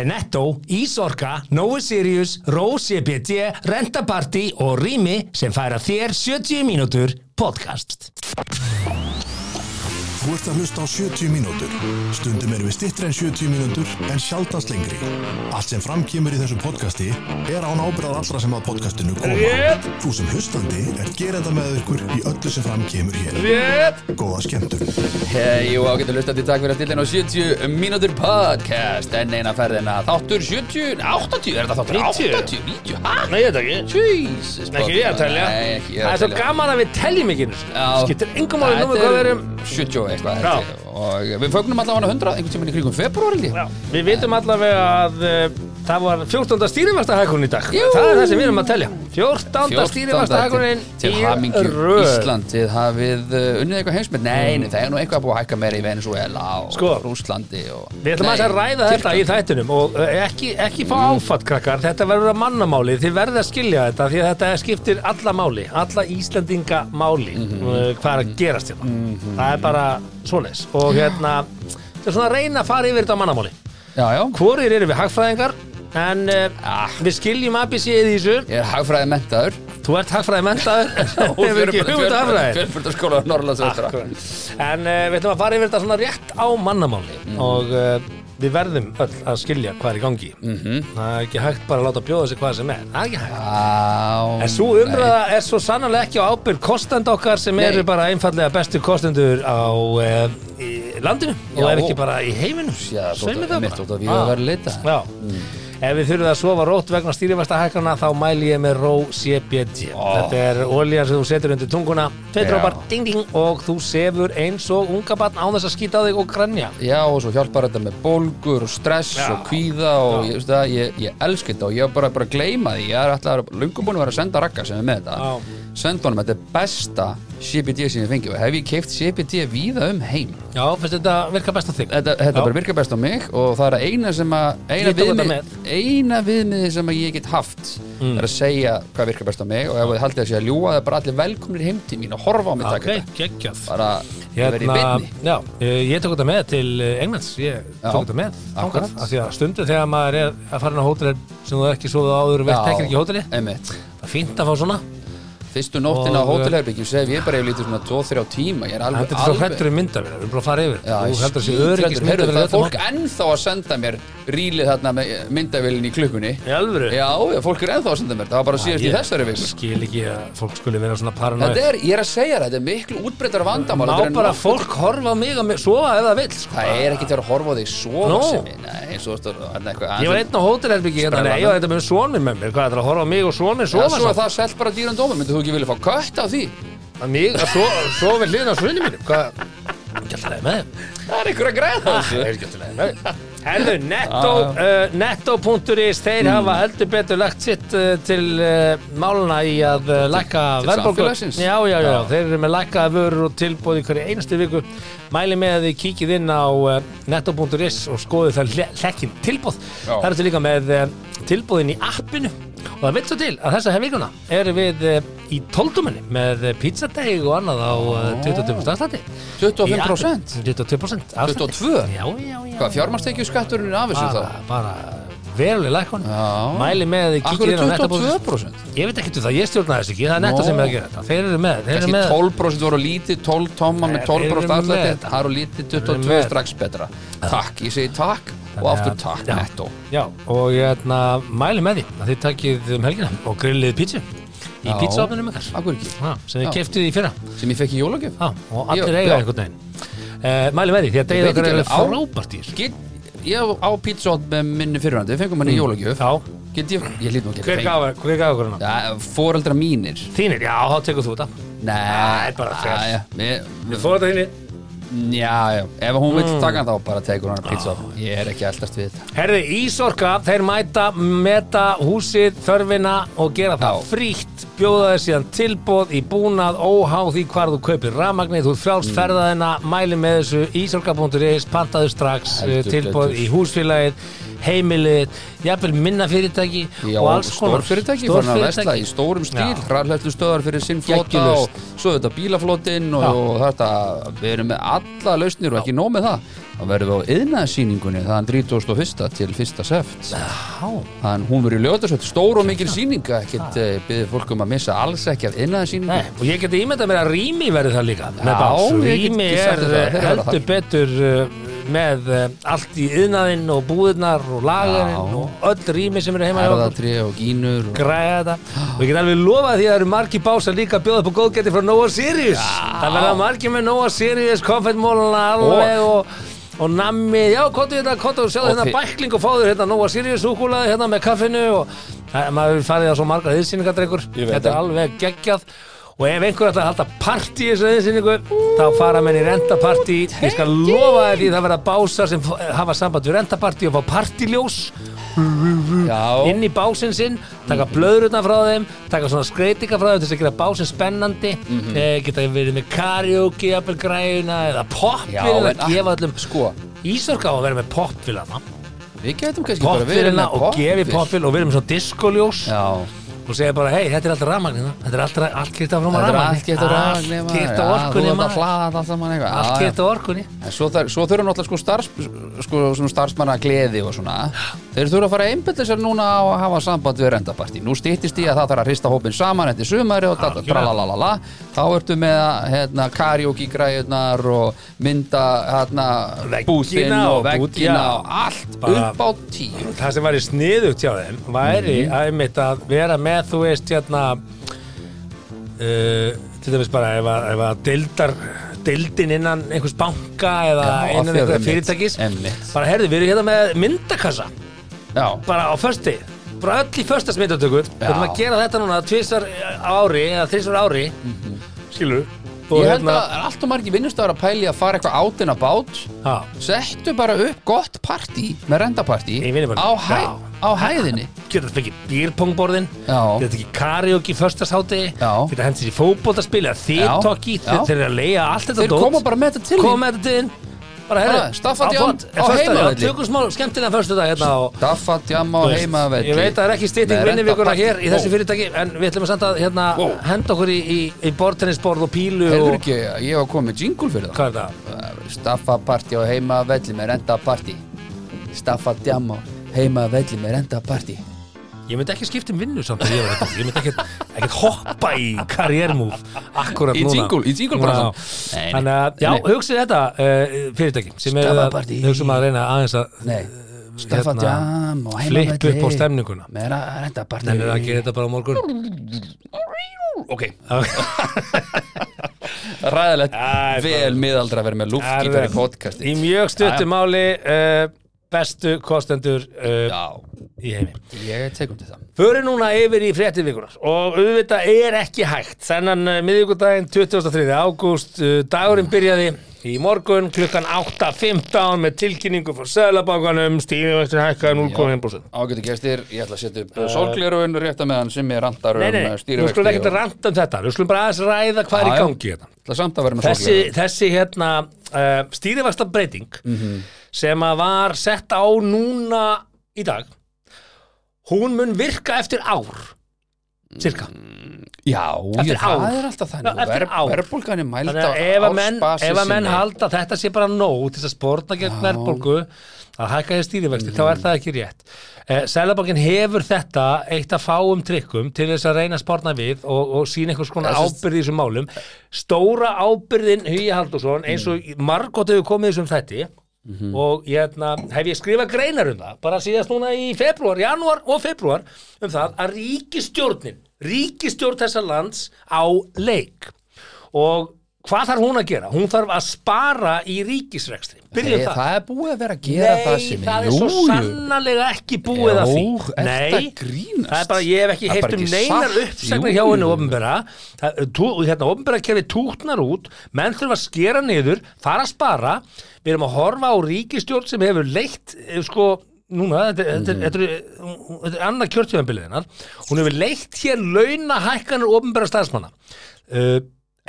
Er Netto, Ísorka, Nói Sirius, Rose EPT, Rentaparty og Rými sem færa þér 70 mínútur podcast. Þú ert að hlusta á 70 mínútur. Stundum erum við stittri en 70 mínútur en sjaldast lengri. Allt sem framkýmur í þessu podcasti er án ábyrðað allra sem að podcastinu koma. Rétt. Þú sem hlustandi er gerenda með ykkur í öllu sem framkýmur hér. Rétt. Góða skemmtun. Hei, jú, ágættu hlustandi, takk fyrir að stilla inn á 70 mínútur podcast En eina ferðina, þáttur 70, 80, er þetta þáttur 90? 80, 90, hæ? Nei, ég veit ekki. Jesus Ekki ég að telja. Nei, ekki ég Það að er svo telja gaman að við teljum ekki. Skiptir engum máli númer Þetta hvað við erum. 70 og eitthvað. Og við fögnum allavega 100, einhvern tímann í kringum februar við vitum allavega að uh, það var 14. stýrifastahækun í dag. Jú. Það er það sem við erum að telja. 14. stýrifastahækunin til í hamingju röð. Ísland Þið hafið uh, unnið eitthvað heimsmynd Nei, nei, það er nú eitthvað að búið að hækka meira í Venezuela og Sko. Rússlandi og... Við ætlum aðeins að ræða þetta í þættinum og uh, ekki, ekki fá Mm. áfatt krakkar, þetta verður að mannamáli, þið verður að skilja þetta því að þetta skiptir alla máli, alla Íslandinga máli, Mhm. uh, hvað er að gerast hérna. Það er bara svoleiðis og hérna, þetta er svona að reyna að fara yfir þetta á mannamáli. Já, já, Hvorir eru við hagfræðingar, en uh, við skiljum ABC-ið í þessu, ég er hagfræði mentaður þú ert hagfræði mentaður, hefur ekki hugmynd af hagfræði. Fjölbjörnskóla Norrlandsvestra En uh, við ætlum að fara yfir þetta svona rétt á mannamáli Mhm. og uh, við verðum öll að skilja hvað er í gangi. Mhm. Það er ekki hægt bara að láta bjóða sig hvað sem er. Það er ekki hægt. En svo umræða er svo sannarlega ekki á ábyrg kostenda okkar sem Nei. eru bara einfallega bestu kostendur á uh, í landinu og Já, er ekki og- bara í heiminum. Já, Sveimi þótt að mitt þótt að við Ah. að vera leita Já. Ef við þurfum að sofa rótt vegna stýrifastahækana þá mæli ég með Ró CBD. Ó. Þetta er olían sem þú setur undir tunguna, tveit Já. drópar, ding ding og þú sefur eins og unga barn á þess að skýta á þig og grænja. Já, og svo hjálpar þetta með bólgur og stress Já. og kvíða og ég, ég, ég elska þetta og ég var bara, bara að gleyma því ég er alltaf lungum búin að vera að senda rakka sem er með þetta Já. Senda honum, þetta er besta CBD sem ég fengi og hef ég keift CBD víða um heim? Já, finnst þetta virka best á þig? þetta, þetta bara virkar best á mig og það er eina sem að eina viðmið, eina viðmiði sem að ég get haft Mm. er að segja hvað virkar best á mig og ef þið haldið að að ljúga það er bara allir velkomnir heim til mín og horfa á mig taka Ok, þetta. geggjað. bara, ég verið í beinni já, ég, ég tók þetta með til eh, Englands, ég tók þetta með þangað, af því að stundu þegar maður er að fara á hótelir sem þú ekki sofið áður og Já. tekir ekki hóteli það er fínt að fá svona Fyrstu nóttina á hótelherbyggjum sef ég bara yfir lítið svona 2-3 tíma Ég er alveg þetta er svo hrettur í myndavél, við erum bara að fara yfir. Já, þú heldur þessi skíthræddur. öryggis Heyrðu, Það er fólk ennþá að senda mér rílið þarna með myndavélinn í klukkunni. Í alvöru? Já, já, fólk er ennþá að senda mér Það var bara síðast í þessari viku. skil ekki að fólk skuli vera svona paranoid. Þetta er, ég er að segja það, þetta er miklu útbreyttar vandamál. Má þetta er bara fólk horfa mig mig- sofa ef það vill sko. Það er ekki til að horfa þig Nú. sem ég ég var einn á nei, ég var þetta á svo þú ekki vilja fá kött af því? að mig að so- sofa við hliðin á svonir mínum hvað, ekki alltaf leið með þeim Það er ykkur að græða Það þessu er ekki alltaf leið með þeim Herðu, netto, uh, netto.is þeir hafa heldur betur lagt sitt uh, til uh, máluna í að uh, lækka samfélagsins. Já, já, já, Já. þeir eru með lækkaða vörur og tilbúð í hverju einustu viku. Mæli með að þið kíkið inn á uh, netto.is og skoðu það hlekkin tilbúð. Já. Það eru til líka með uh, tilbúðin í appinu og það veit svo til að þessa hef vikuna eru við uh, í tóldumenni með pizzadeig og annað á uh, 22% afslætti. 25%? 22% afslætti. 22? Já, já, já. Hvað, fjármarstekju skatturinn er af þessu bara, þá? bara veruleg lækun Já. mæli með að þið er inn á 22%? ég veit ekki um það, ég stjórna þess ekki. Það er netto Nó. sem er að gera þetta, þeir eru með þeir eru með 12% voru lítið, 12 tóma með Þeir 12% eru með afslætti þetta. Það eru lítið, eru 22 með. strax betra. Takk, ég segi takk og aftur takk, netto. Já, og ég ætna, mæli með því að þið takkið um helgina og grillið pítsu í Já. pítsuofnunum ykkar. Sem þið keftið í fyrra. Sem ég fekk í jólagjöf? Og allir eiga einhvern veginn. Uh, mæli með því, því að Ég er á- í pítsótt með minni fyrirhandi, við fengum hann í jólagjöf. Mm. já, Get ég, ég lít nú ekki hver gaf hver gaf okkur hana? Já, fóreldra mínir. Þínir, já, þá tekur þú þetta. Nei, Nei, bara já, fer. já, við, fórum þetta þínir já, já, ef hún Mm. vill taka hann þá bara tekur hann pítsótt Ég er ekki eldast við þetta. Herði, Ísorka, þeir mæta, meta húsið, þörfina og gera það frítt, bjóða þeir síðan tilbóð í búnað, óháð því hvar þú kaupir rafmagnið, þú ert Mm. frjálst ferðaðina, mæli með þessu, ísorka.is, pantaðu strax, eh, tilbóð í húsfélagið, heimilið, jafnvel minna fyrirtæki Já, og alls konar stórfyrirtæki farin að vesla í stórum stíl, Já. hraðlættu stöðar fyrir sinn flota og svo þetta bílaflotinn og, og þetta, við erum með alla lausnir og ekki nóg með það. Þá verðum við á yðnaðsýningunni þann 31. til 1. seft. Já, þann hún verður í ljótasveit, stór og mikil sýninga ekkert uh, byggði fólk um að missa alls ekki af yðnaðsýningu og ég geti ímyndað mér að Rými verði það líka. Já, Rými er eh, heldur betur uh, með uh, allt í yðnaðinn og búðirnar og lagarinn og öll Rými sem eru heima hjá okkur. Erðatri og gínur og... græða og ég get alveg lofa því að það eru margi básar líka að bjóða upp á góðgæti frá Nóa Sirius. Það verða margi með Nóa Sirius konfettmóluna alveg og, og nammi, já, kontu hérna, kontu og sjáðu hérna bækling og fáður hérna Nóa Sirius úkúlaði hérna með kaffinu og maður farið á svo marga yðsýningadreikur þetta er alveg geggjað og ef einhver ætlar að halda partí í þessu yðsýningu þá fara menn í rentapartí. Ég skal lofa þér því það verða básar sem f- hafa samband við rentapartí og fá partíljós. Inn í básinn sinn taka blöðruna frá þeim taka svona skreitinga frá þeim til þess að gera básinn spennandi. Mhm. eh, geta verið með karaoke jafnvel græjuna eða en- að gefa öllum sko, Ísorka á að vera með popvilina með og gefi popvil og verið með svona diskoljós. Já, og segja bara hei þetta er alltaf rafmagnina þetta er alltaf allt kýrt af frá þetta er allt gett að rafni allt kýrt af orkunni maður. allt kýrt af orkunni. Svo, þar, svo þurfa náttúrulega sko, starfs, sko starfsmanna gleði og svona. Þeir þurfa að fara einbyrða sér núna á að hafa samband við rendapartí. Nú stýttist í að það þarf að hrista hópin saman eftir sumari og data, Algjörlega. tralalala. Þá ertu með hérna, karaoke græðunar og mynda hérna, búðin og og veggina. og allt Bara- upp á tíu. það sem væri sniðugt hjá þeim væri Mhm. að vera með þú veist hérna uh, til dæmis bara ef að, ef að deildar deildin innan einhvers banka eða Já, innan fyrir einhverja einmitt, fyrirtækis einmitt. bara herði, við erum hérna með myndakassa Já, bara á fösti bara öll í föstas myndatökur við erum að gera þetta núna tvisar ári eða þrisvar ári skilur og ég hérna- held að er allt og margir vinnustöðar að pæli að fara eitthvað átina bát Já. Settu bara upp gott partí með rendapartí Í vinnupartí. á, hæ, Já. Á hæðinni? Geta það fengið bírpongborðin geta ekki karaoke föstashátti Já. geta hendur sér í fótboltaspil eða þýrtokki þeir eru að leiða allt þetta Þeir dót. koma bara með þetta til koma með þetta til bara herri staffandi á á- á heimavelli. tökum smá skemmtilega föstu dag hérna og Daffa, djamma og heimavelli ég veit að það er ekki vinnivíkuna rendapartí. hér í þessu fyrirtæki en við ætlum að senda hérna Ó. henda okkur í, í, í bortennisborð og pílu Heyrður og ekki, ég var komið jingle fyrir það. Hvað er það? Staffa partí og heimavelli með rendapartí Staffa, djamma og heimavelli með rendapartí Ég myndi ekki skipta um vinnu samt að ég var þetta Ég myndi ekkert, ekkert hoppa í karriérmúf Akkurat Í núna. jingle- í jingle bransann. Já. Nei, nei. Þannig að, já, hugsið þetta uh, fyrirtæki sem er að Stafapartí. hugsa um að reyna aðeins að Nei, Staffa, hérna, djamma og flippa heimavelli upp á stemninguna Með rendapartí En er að gera þetta bara á morgun. Ok. Ræðilegt. Æ, Vel miðaldra að vera með luftgítar í podcasti Í mjög stuttu Já, máli uh, bestu kostendur uh, í heimi. Ég tekum til það. Föru núna yfir í fréttir vikunar og auðvitað er ekki hægt. Þennan uh, miðvíkudaginn 23. ágúst uh, dagurinn byrjaði í morgun klukkan 8.15 með tilkynningu frá Sælabankanum stíðivextur hækkaði 0,1% Ágæti gestir, ég ætla að setja upp uh, sólglerun rétt að meðan sem ég randar Nei, um nei, uh, nei, við stýrivexti skulum ekkert og- að ranta um þetta. Við skulum bara aðeins ræða hvað er í gangi hérna. Þessi, þessi hérna uh, stýrivexta breyting Mhm. sem að var sett á núna í dag hún mun virka eftir ár cirka Já, ég, það er alltaf þannig ár. Verðbólgan er mælt á að ef að menn, ársbasis ef að menn sinni. halda að þetta sé bara nóg til að spórna gegn verðbólgu að hækka þér stýrivexti, þá er það ekki rétt. Eh, Sælabankin hefur þetta eitt að fáum trykkum til þess að reyna að spórna við og, og sína einhvers konar ábyrði í þessum málum. Stóra ábyrðin Hugi Haldursson eins og margótt hefur komið þessum þætti og ég, hérna, hef ég skrifað greinar um það bara síðast núna í februar, janúar og februar um það að ríkistjórnin ríkistjórn þessa lands á leik. Og hvað þarf hún að gera? Hún þarf að spara í ríkisrekstri. Byrjum Nei, það. það er búið að vera að gera það Nei, sem það er svo sannarlega ekki búið að því. Jú, ertu Nei, að grínast? það er bara, ég hef ekki Það er bara um neinar Jú, hjá henni jú. ofnbera hérna, ofnbera kerfi tútnar út. Menn þurfa að skera niður fara að spara, við erum að horfa á ríkistjórn sem hefur leitt eh, sko, núna, þetta, mm. þetta, þetta, þetta, þetta er annað kjörtjöfambiliðinar hún hefur leitt hér launa hækkanir ofnbera starfsmanna. Uh,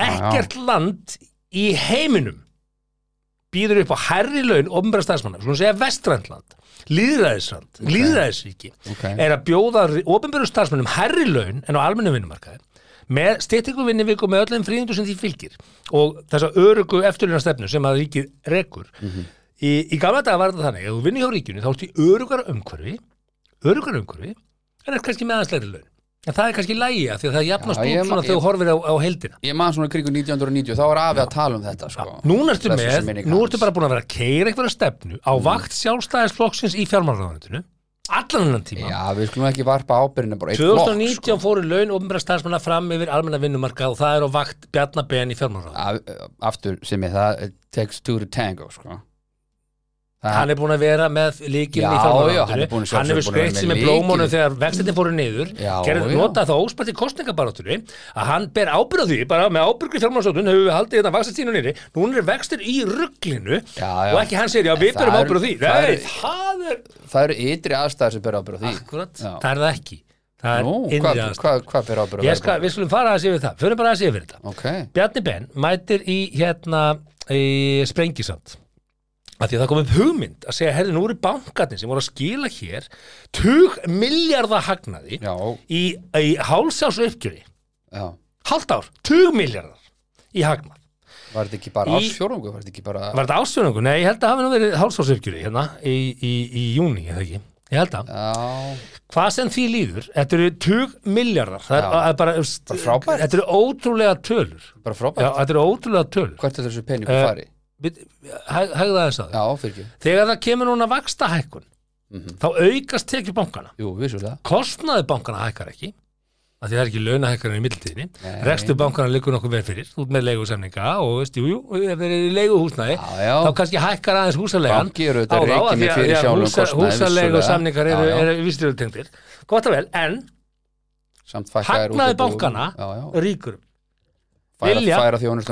ekkert land í heiminum býður upp á hærri laun ofnbæra starfsmanna, svona segja vestræntland líðræðisrand, líðræðisríki Ok. er að bjóða ofinbjörðu starfsmönnum herri laun en á almennu vinnumarkaði með styrtingu vinniviku með öllum fríðundu sem því fylgir og þessa örugu eftirluna stefnu sem að ríkið rekur Mhm. í, í gamla daga var þetta þannig ef þú vinni hjá ríkinu þá ertu í örugar umhverfi örugar umhverfi en er kannski með aðeins leiri laun en það er kannski lægi að því að það jafnast Já, út svona þegar þú horfir á, á heildina Ég man svona kringu 1990 þá var afi að tala um þetta sko. Núna ertu sé með, nú ertu bara búin að vera að keira einhverja stefnu á vakt sjálfstæðisflokksins í fjármálaráðunitinu allan hennan tíma Já, við skulum ekki varpa ábyrðinu bara eitt flokk, 2019 sko. fóru laun ofnbæra starfsmanna fram yfir almenna vinnumarka og það er á vakt Bjarnaben í fjármálaráðunitinu Af- Aftur sem ég, það it takes two to tango sko. Það- Hann er búin að vera með líkinn Já, í já, hann er hefur skreitt vera sig með með blómónu lykilinn. þegar vextinni fóru niður. Já, gerði já. nota það óspart í kostningabarátturu að hann ber ábyrð á því, bara með ábyrgri fjármálaráðun hefur við haldið þetta vaxtastínu nýri núna er vextir í rugglinu og ekki hann segir, já, við berum er- ábyrð á því. það er- það er Það eru ytri aðstæður sem ber ábyrð á því. Akkurat, það er það ekki. Er Nú, hvað, hvað, hvað ber ábyrð á Ég skal, Við skulum fara að sé við það, fyrir bara að sé við þetta. Ok, Bjarni Ben mætir í hérna í Sprengisand að því að það kom upp hugmynd að segja, herri, nú eru bankarnir sem voru að skila hér tug miljardar hagnaði já, í, í hálsás uppgjöri já hálft ár, tug miljardar í hagnað Var þetta ekki bara Í- ársfjórungu? Var þetta ekki bara Var þetta ásfjörnungu? Nei, ég held að hafi nú verið hálsás uppgjöri hérna í, í, í júni, eða ekki Ég held að. Já, Hvað sem því líður, þetta eru tug miljardar. Það er, Já. það er bara, Bara frábært. Þetta eru ótrúlega tölur. bara Já, frábært þetta eru ótrúlega tölur. Hvert er þessu peningu Eh, fari? Hægðu aðeins að. Já, Þegar það kemur núna vaksta hækkun, Mhm. þá aukast tekið bankana. Jú, Kostnaði bankana hækkar ekki, af því það er ekki launahækkanir í mildtíðinni. Nei. Rekstur bankana liggur nokkuð vel fyrir, út með leigusemninga og veist, jú, jú, ef þeir eru í leiguhúsnæði, þá kannski hækkar aðeins húsalegan. Á þá, af því að- fyrir því að sjálfum húsa- kostnaði, Húsalegu vissulega. samningar eru, vísiröldtengdir. Gott og vel, en útibúum. bankana Já, já ríkur. Færa, Vilja,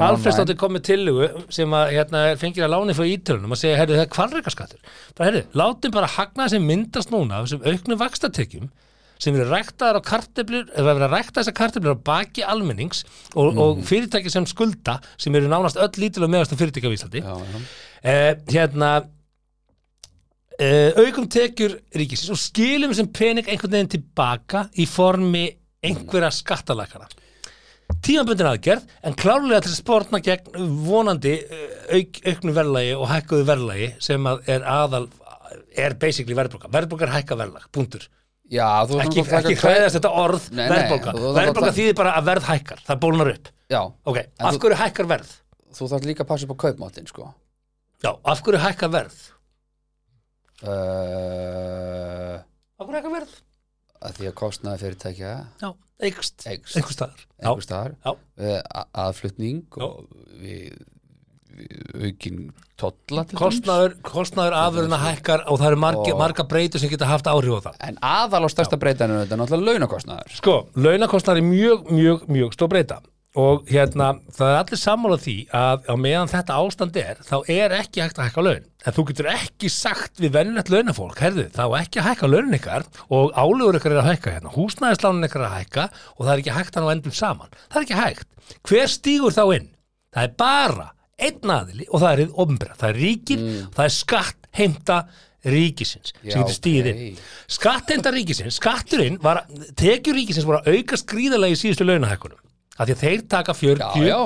Alfredsdóttir kom með tillugu sem að hérna, fengið að láni frá ítölunum að segja, herru, það er kvalreikaskattur. Bara, herru, látum bara hagnaði sem myndast núna af þessum auknu vakstatekjum sem eru ræktaðar á karteblur eða verið að rækta þessar karteblur á baki almennings og, og Mhm. fyrirtæki sem skulda sem eru nánast öll lítil og meðastum fyrirtæki á Íslandi já eh, hérna eh, aukum tekjur ríkisins og skilum sem pening einhvern veginn tilbaka í formi einhverja skattalækana tímabundin aðgerð en klárlega til að spórna gegn vonandi eh, auk, auknu verðlagi og hækkuðu verðlagi sem að er aðal er basically verðbólka, verðbólka er hækka verðlag, þarf ekki, hræðast þetta orð verðbólka, verðbólka þýðir bara að verð hækkar, það bólnar upp Já, ok, En af þú- hverju hækkar verð? þú þarf líka að passa upp á kaupmáttin sko já, af hverju hækkar verð? uh, af hverju hækkar verð? Að Því að kostnaði fyrirtækja eikst, einhver staðar. Uh, aðflutning og við, við aukin tolla til dæmis. kostnaður, kostnaður afurina hækkar og það eru marga, marga breytur sem geta haft áhrif á það. En aðal og stærsta breytan er náttúrulega launakostnaður. Sko, launakostnaður er mjög, mjög, mjög stór breyta og hérna, það er allir sammála því að á meðan þetta ástand er þá er ekki hægt að hækka laun. En þú getur ekki sagt við vennilegt launafólk herðu, þá ekki að hækka launin ykkar og álugur ykkar er að hækka hérna. Húsnæðislánin ykkar er að hækka og það er ekki hægt að ná endum saman, það er ekki hægt. Hver stígur þá inn? það er bara einn aðili og það er hið ofnbæra, það er ríkið og það er skatt heimta ríkisins sem getur stíðið ok. inn skattheimta ríkisins, skatturinn var, tekjur ríkisins voru að aukast gríðarlega í síðustu launahækkunum af því að þeir taka 40, Já, já.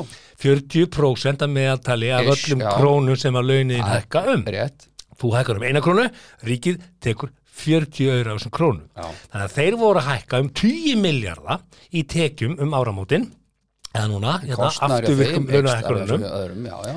40% af meðaltali af Ish, öllum já. krónum sem að launin hækka um Rétt þú hækkar um eina krónu, ríkið tekur 40 öðru af þessum krónum Já. þannig að þeir voru að hækka um 10 miljardar í tekjum um áramótin eða núna, hérna, afturvirkum öðrum, Já, já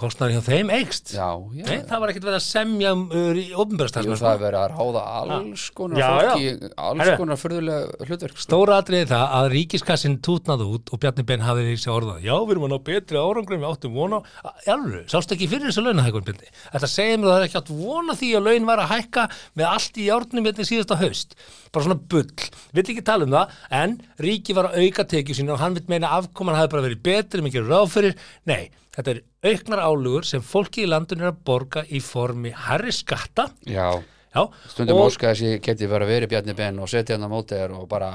kostnaður hjá þeim eikst Já, já. Nei, það var ekkert verið að semja um uh, í Jú, það er verið að ráða alls konar fólki, alls konar fyrðulega hlutverk sko. Stóra atriði það að ríkiskassin tútnaði út og Bjarni Ben hafði því sér orðað. Já, við erum að ná betri árangrum, við áttum vona Jálfur, sástu ekki fyrir þessu launahækun Bjarni? Þetta segir mér að það er ekki átt vona því að laun var að hækka með allt í járnum hérna síðasta haust. Bara svona bull, vill ekki tala um það en ríki var að auka tekið sín og hann vill meina afkoman hafi bara verið betri mikið ráð fyrir, nei, þetta er auknar álugur sem fólki í landinu er að borga í formi herri skatta Já, Já, stundum óska þess ég geti verið Bjarni Ben og setja hann á móti þér og bara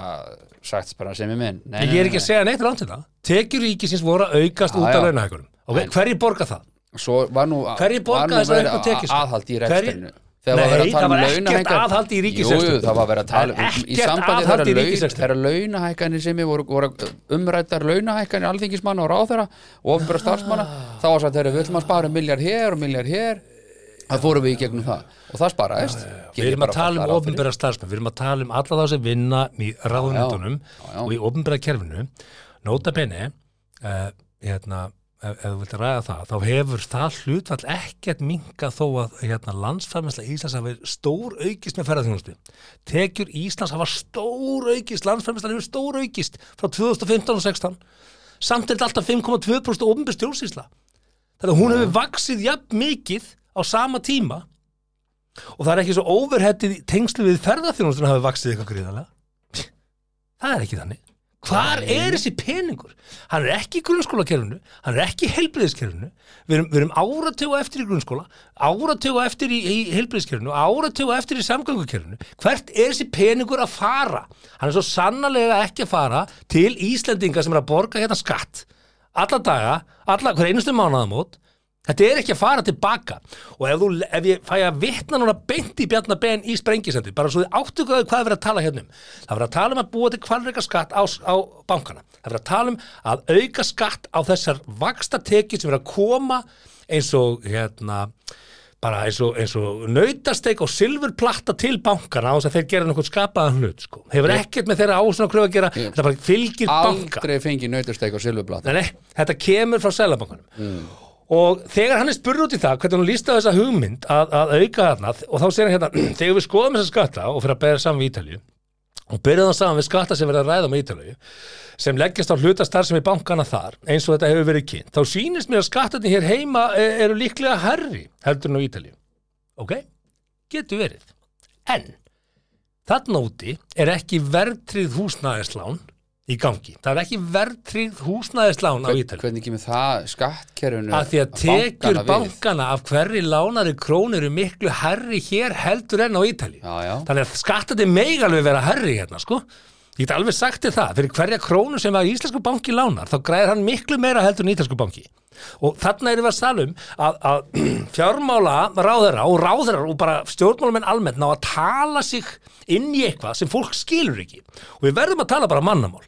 sagt bara sem ég minn Nei, Ég er ekki að segja neitt ránt til það. Tekjur ríkisins voru að aukast Já, út af launahækunum. Og hverju borga það? Hverjir borga þessar verið auknu tekjur? að- aðhald í Hverjir- Þegar Nei, var að það um var ekkert aðhald í Jú, ríkisrekstri. jú, það var verið að tala Það um í sambandi þegar laun- þegar launahækkanir sem voru, voru umrættar launahækkanir alþingismanna og ráðherra og ofnbæra starfsmanna þá var það þegar við ætlum að spara miljard hér og miljard hér. Það fórum við í gegnum það og það sparaðist. Við erum að tala um ofnbæra starfsmenn, við erum að tala um alla þá sem vinna í ráðunendunum Já, já. og í ofnbæra kerfinu. Nota bene uh, hérna, ef, þú vilt ræða það þá hefur það hlutfall ekkert minka þó að hérna, landsfæmessla Íslands hafi stór aukist með ferðarþjónustu tekjur Íslands hafa stór aukist landsfæmessla hefur stór aukist frá 2015 og 16 samt er þetta alltaf 5,2% ofnbæra stjórnsýsla. Þannig að hún hefur vaksið jafn mikið á sama tíma og það er ekki svo overhettið tengslu við ferðarþjónustuna hafi vaksið eitthvað gríðarlega. Það er ekki þannig hvar er þessi peningur? Hann er ekki í grunnskólakerfinu hann er ekki í heilbriðiskerfinu við erum, erum áratögu eftir í grunnskóla áratögu eftir í, í heilbriðiskerfinu áratögu eftir í samgöngukerfinu. Hvert er þessi peningur að fara? Hann er svo sannarlega ekki að fara til Íslendinga sem er að borga hérna skatt. Alla daga, alla, hver einustu mánaðamót Þetta er ekki að fara tilbaka. Og ef, þú, ef ég fæ að vitna núna beint í Bjarnar Ben í sprengisendi bara svo þið áttugaðu hvað er verið að tala hérna um. Það er verið að tala um að búa til kvalreika skatt á, á bankana, það er verið að tala um að auka skatt á þessar vaksta tekið sem er að koma eins og hérna bara eins og, eins og nautasteik og silfurplatta til bankana á þess að þeir gera náttúrulega skapaðan hlut sko. hefur ekkert með þeirra ásuna kröfu að gera þetta bara fylgir banka. Aldrei fengið nautursteik og silfurblata Nei, nei, þetta kemur frá Sælabankanum og þegar hann er spurður út í það hvernig hann líst á þessa hugmynd að, að auka þarna og þá segir hann hérna þegar við skoðum þessa skatta og fyrir að bera saman við Ítalju og byrjaðum saman við skatta sem verða að ræða með Ítalju sem leggjast á hlutastar sem í bankana þar eins og þetta hefur verið kynnt þá sýnist mér að skattarnir hér heima e- eru líklega herri heldur en á Ítalju ok, getur verið. En þarna úti er ekki verðtrið húsnæðislán í gangi, það er ekki verðtrið húsnæðislán á Ítalju hvernig kemur það skattkerfinu að því að bankana við? bankana af hverri lánari krónur eru miklu herri hér heldur enn á Ítali Já, já. þannig að skattandi meig alveg vera herri hérna sko. Ég get alveg sagt þér það, fyrir hverja krónu sem að íslensku banki lánar, þá græðir hann miklu meira heldur en ítalsku banki. Og þarna erum við að salum að, að fjármála ráðherra og ráðherrar og bara stjórnmálamenn almennt ná að tala sig inn í eitthvað sem fólk skilur ekki. Og við verðum að tala bara mannamál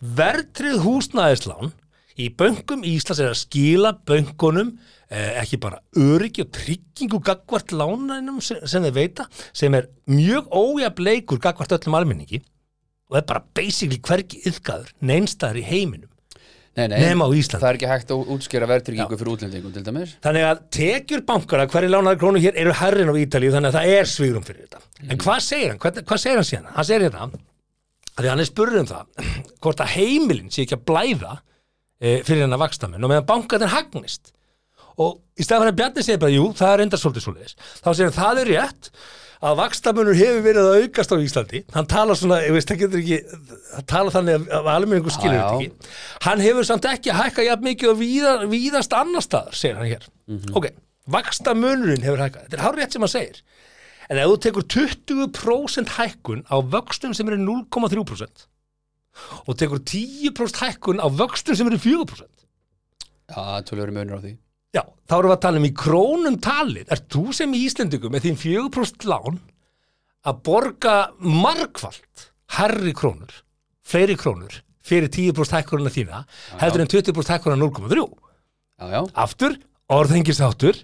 verðtrið húsnæðislán í bönkum Íslands er að skila bönkunum eh, ekki bara öryggi og tryggingu gagvart lánænum sem, sem þeir veita sem er mjög ójafleikur gagvart öllum almenningi og er bara basically hvergi yfkaður neinstæður í heiminum nei, nei, nema á Íslandi. það er ekki hægt að útskýra verðtryggingu fyrir útlendingum til dæmis Þannig að tekjur bankara, hverju lánaði krónu hér eru herrin á Ítalíu þannig að það er svigrum fyrir þetta. En hvað segir hann? Hvað, hvað segir hann síðan? Hann segir hérna, að því hann er spurður um það, hvort að heimilin sé ekki að blæða e, fyrir hennar vakstamenn og meðan bankarnir hagnist. Og í stæðan fyrir að Bjarni segir bara, jú, það er enda svolítið svoleiðis. Þá segir hann, það er rétt að vakstamunur hefur verið að aukast á Íslandi. Hann tala svona, ég veist, það getur ekki, hann tala þannig að almenningu skilur þetta ekki. Hann hefur samt ekki hækkað jafn mikið og víða, víðast annar staðar, segir hann hér. Ok, vaksta munurinn hefur hækkað. Þetta er hár rétt sem hann segir. En ef þú tekur 20% hækkun á vöxtum sem eru 0,3% og tekur 10% hækkun á vöxtum sem eru 4%, já, tölur munur á því. Já, þá erum við að tala um í krónum talið. Er þú sem í Íslendingum með þín 4% lán að borga margfald herri krónur, fleiri krónur fyrir 10% hækkunina þína heldur en 20% hækkunina 0,3 já, já, aftur, orðhengisáttur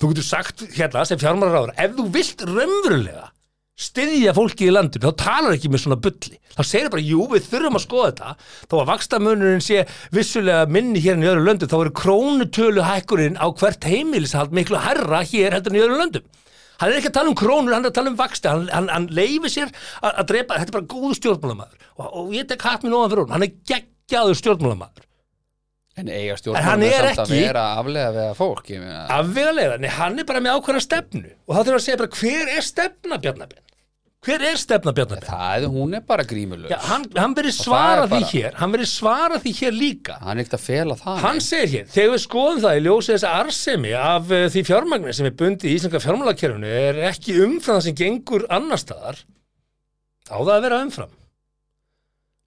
þú getur sagt hérna sem fjármálaráður ef þú vilt raunverulega styðja fólki í landinu, þá talar ekki með svona bulli, þá segir bara, jú, við þurfum að skoða þetta, þó að vakstamönurinn sé vissulega minni hér en í öðrum löndum þá er krónutölu hækkurinn á hvert heimilishald miklu herra hér heldur en í öðrum löndum. Hann er ekki að tala um krónur, hann er að tala um vaksta hann, hann, hann leifir sér að, að drepa þetta er bara góðu stjórnmálamaður. Og, og ég tek hatt mér nóðan fyrir hún, hann er geggjaður stjórnmálamaður en eiga stjórnmálamenn er samt að vera að aflega við fólk ég meina, afvegalega, nei hann er bara með ákveðna stefnu og þá þurfum við að segja bara hver er stefna Bjarnabenn? Hver er stefna Bjarnabenn? það, hún er bara grímulös Já, hann, hann verið svara því bara- hér hann verið svara því hér líka hann er ekkert að fela það hann nei. segir hér, þegar við skoðum það í ljósi þess að arsemi af uh, því fjármagni sem er bundið í íslenska fjármálakerfinu er ekki umfram það sem gengur annar staðar á það að vera umfram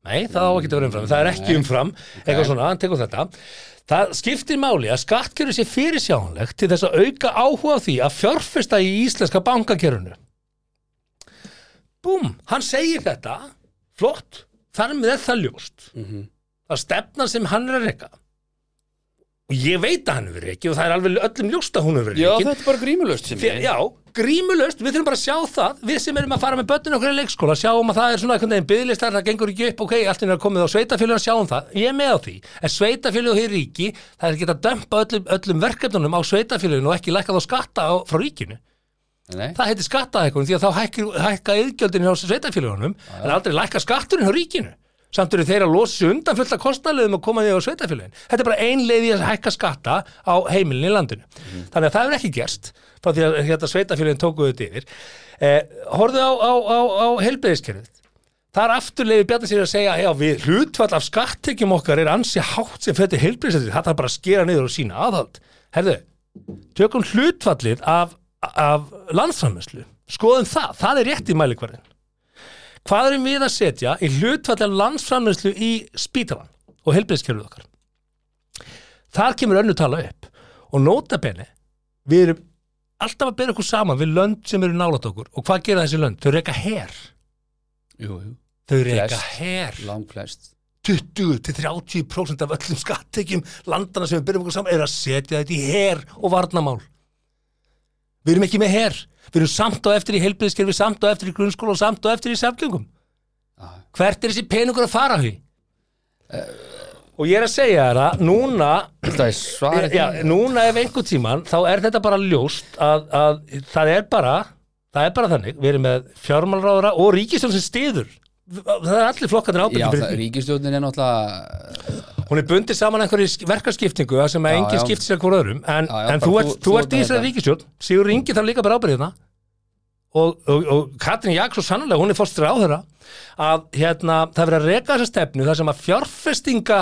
Nei, það á ekki að vera umfram, það er ekki umfram. Eitthvað svona, hann tekur þetta. Það skiptir máli að skattkjörðu sé fyrirsjánlegt til þess að auka áhuga því að fjárfesta í íslenska bankakerfinu. Búm, hann segir þetta. Flott, þar með það ljóst. Að stefna sem hann er að reyka og ég veit að hann hefur ekki og það er alveg öllum ljóst að hún hefur Já, ekki þetta er bara grímulöst sem Fyr, já, grímulöst, við þurfum bara að sjá það. Við sem erum að fara með börnin okkur í leikskóla sjáum að það er svona einhvern veginn byggðlistar það gengur ekki upp, ok, allt er komið á sveitafélagin sjáum það, ég er með á því, en sveitafélag og hér ríki, það er ekki að dömpa öllum, öllum verkefnunum á sveitafélaginu og ekki lækka þá skatta á, frá ríkinu. Nei, það heitir skattaðekun því að þá hækka yðgjöldin hjá sveitafélagunum en aldrei lækka skatturinn hjá ríkinu samt eru þeir að losa undan fullt af kostnaðlegum og koma því á sveitafélagin þetta er bara ein leið í að hækka skatta á heimilin í landinu. Þannig að það er ekki gerst frá því að hérna, sveitafélagin tókuðu þetta yfir. Eh, horfðu á, á, á, á helbreyðiskerfið Það er afturleiði bjarni sér að segja já, við hlutfall af skattekjum okkar er ansi hátt sem fyrir heilbreyðsætti það er bara að skera niður og sína aðhald. Herðu, tökum hlutfallið af, af landsframöslu skoðum það, það er rétt í mælikvarðin Hvað erum við að setja í hlutfall af landsframöslu í spítalan og heilbreyðskerfið okkar? Þar kemur önnu tala upp og nota bene við erum alltaf að bera okkur saman við lönd sem eru nálat okkur. Og hvað gera þessi lönd? Þau reyka her. Jú, jú, Þau reyka Flest. her. Lang flest. 20-30% af öllum skattekjum landana sem við byrjum okkur saman er að setja þetta í her og varnamál Við erum ekki með her Við erum samt og eftir í heilbriðskerfi, samt og eftir í grunnskóla og samt og eftir í samgjöngum. Hvert er þessi peningur að fara því? Og ég er að segja þér að núna já, núna ef einhvern tíman þá er þetta bara ljóst að, að það er bara það er bara þannig, við erum með fjármálráðara og ríkistjón sem stiður það er allir flokkarnir ábyrgir það, fyrir því. ríkistjórnin er náttúrulega hún er bundið saman einhverju verkarskiptingu sem að enginn skiptir sér hvort öðrum en, Já, já, en þú ert, þú- þú ert í þessari þetta. ríkistjórn Sigur Ingi þarf líka bara ábyrðina og, og, og Katrin Jaks og sannlega hún er fórstur á þeirra að hérna, það er verið að reka þessa stefnu þar sem að fjárfestinga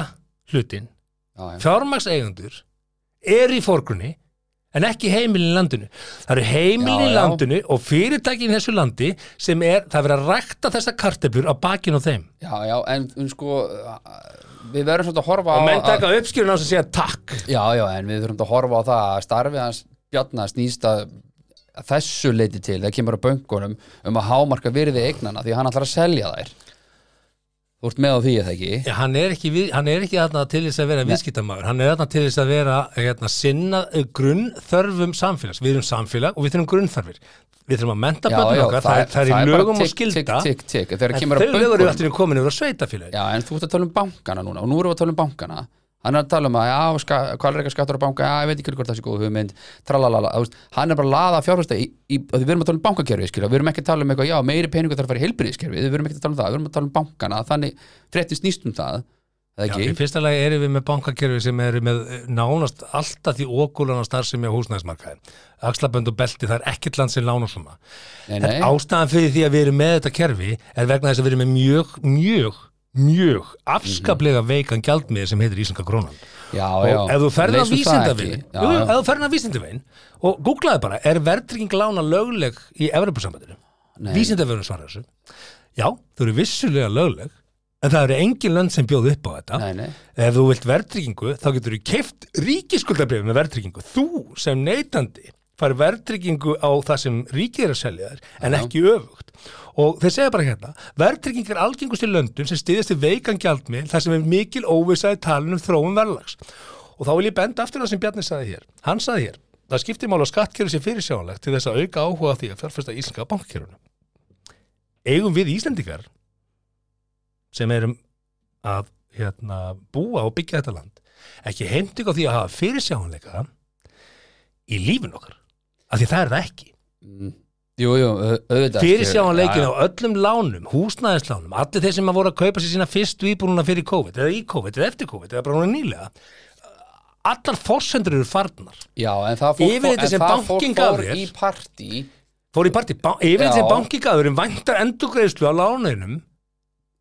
hlutin já, já. fjármagseigundur er í fórgrunni en ekki heimilin í landinu. Það eru heimilin í landinu og fyrirtækin í þessu landi sem er, það er verið að rækta þessa karteflur á bakinu á þeim. já, já, en um, sko við verðum svolítið að horfa á Og menn taka uppskjörun á þess að segja takk. Já, já, en við þurfum að horfa á það að starfið hans Bjarnar snýst að að þessu leiti til, það kemur á böngunum um að hámarka virði eignana því hann ætlar að selja þær Þú ert með á því eða ekki Já, hann er ekki, hann er ekki þarna til þess að vera viðskiptamaður, hann er þarna til þess að vera hérna, sinna eh, grunnþörfum samfélags. Við erum samfélag og við þurfum grunnþörfir. Við þurfum að menta bönnum okkar, það, það er í lögum og skilda. tikk, tikk. Þegar En þau að lögur eru allir komin yfir á sveitafélagi. Já, en þú ert að tala um bankana núna og nú erum við að tala um bankana hann er að tala um að, hvað er ekki skattur á banka já, ég veit ekki hvort það sé góð hugmynd tralalala, þú veist, hann er bara að laða og við erum að tala um bankakerfi, skilja, við erum ekki að tala um eitthvað, já, meiri peningur þarf að fara í heilbriðiskerfi við erum ekki að tala um það, við erum að tala um bankana þannig frétti snýst um það Já, í fyrsta lagi erum við með bankakerfi sem eru með eh, nánast alltaf því ógúlana starfsemi á húsnæðismarkaði. Axlabönd og belti, það er ekkert land sem lána svona. nei, En nei, ástæðan fyrir því að við erum með þetta kerfi er vegna þess að við erum með mjög, mjög, mjög afskaplega veikan gjaldmiðir sem heitir Íslenska krónan. já, Og já ef þú ferð á leysum það vísindavinn, ef þú ferð á vísindavinn og googlaði bara, er verðtrygging lána lögleg í Evropasambandinu? Nei. Vísindavinn svarar þessu. Já, þau eru vissulega lögleg, en það eru engin lönd sem bjóð upp á þetta. nei, nei, Ef þú vilt verðtryggingu, þá getur þú keift ríkiskuldabrifið með verðtryggingu. Þú sem neytandi fari verðtryggingu á það sem ríkið er að selja þér, en Já. ekki öfugt. Og þeir segja bara hérna, verðtrygging er algengust í löndum sem stiðist til veikan gjaldmið þar sem er mikil óvissaði talin um þróum verðlags. Og þá vil ég benda aftur það sem Bjarni sagði hér. Hann sagði hér, það skiptir mál að skattkerfi sé fyrirsjáanlegt til þess að auka áhuga á því að fjárfesta íslenska bankkerfunu. Eigum við Íslendingar sem erum að hérna, búa og byggja þetta land ekki heimting á því að hafa fyrirsjáanleika í lífin okkar af því það er það ekki Mm. Jú, jú, au- auðvitað. Fyrirsjáanleikin Já, á öllum lánum húsnæðislánum, allir þeir sem að voru að kaupa sér sína fyrstu íbúruna fyrir COVID eða í COVID eða eftir COVID eða bara núna nýlega allar forsendur eru farnar. Já, en það Yfirlitið en það fór þér- í partí. Fór í partí, yfir þessi bankigaður um væntar endurgreiðslu á lánunum.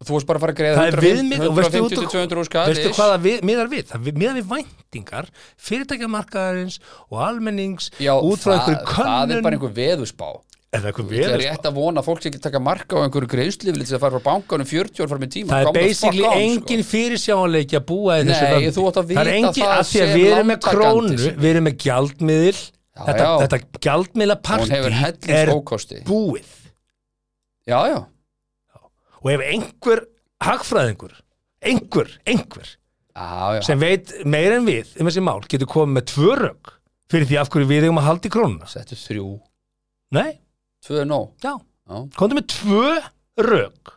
Þú varst bara að fara að greiða Það er viðmið og veistu, 150 út- 200 skall veistu hvað það miðar við? Það miðar við væntingar fyrirtækjamarkaðarins og almennings Já, út frá einhverju það er könnun bara einhver veðusbá það er rétt að vona að fólk sé ekki taka marka á einhverju greiðslifli til að fara frá bankanum 40 ár fram í tíma það er basically on, sko. engin fyrirsjáanleiki að búa í þessu Nei, landi. þú átt að það er vita engin, að því að við erum með krónu við erum með gjaldmiðil Já, þetta, já. þetta gjaldmiðla hellings er búið Já, já, og ef einhver hagfræðingur einhver, einhver já, já. sem veit meir en við um þessi mál getur komið með tvö rögg fyrir því af hverju við eigum að halda í krónuna Settu þrjú, nei, tvö er nóg já, Já. komdu með tvö rögg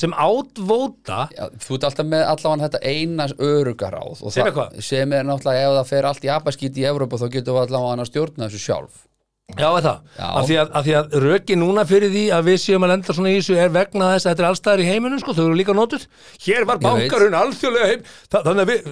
sem átvóta Já, þú ert alltaf með allavega þetta einas örugaráð og Segðu það, hvað. sem er náttúrulega ef það fer allt í abaskít í Evrópu þá getum við allavega að stjórna þessu sjálf Já, það. Já. Af því, að, að röki núna fyrir því að við séum að lenda svona í þessu er vegna þess að þetta er allstæðar í heiminum sko, þau eru líka notuð. Hér var bankarun alþjóðlega heim. Þa, þannig að við,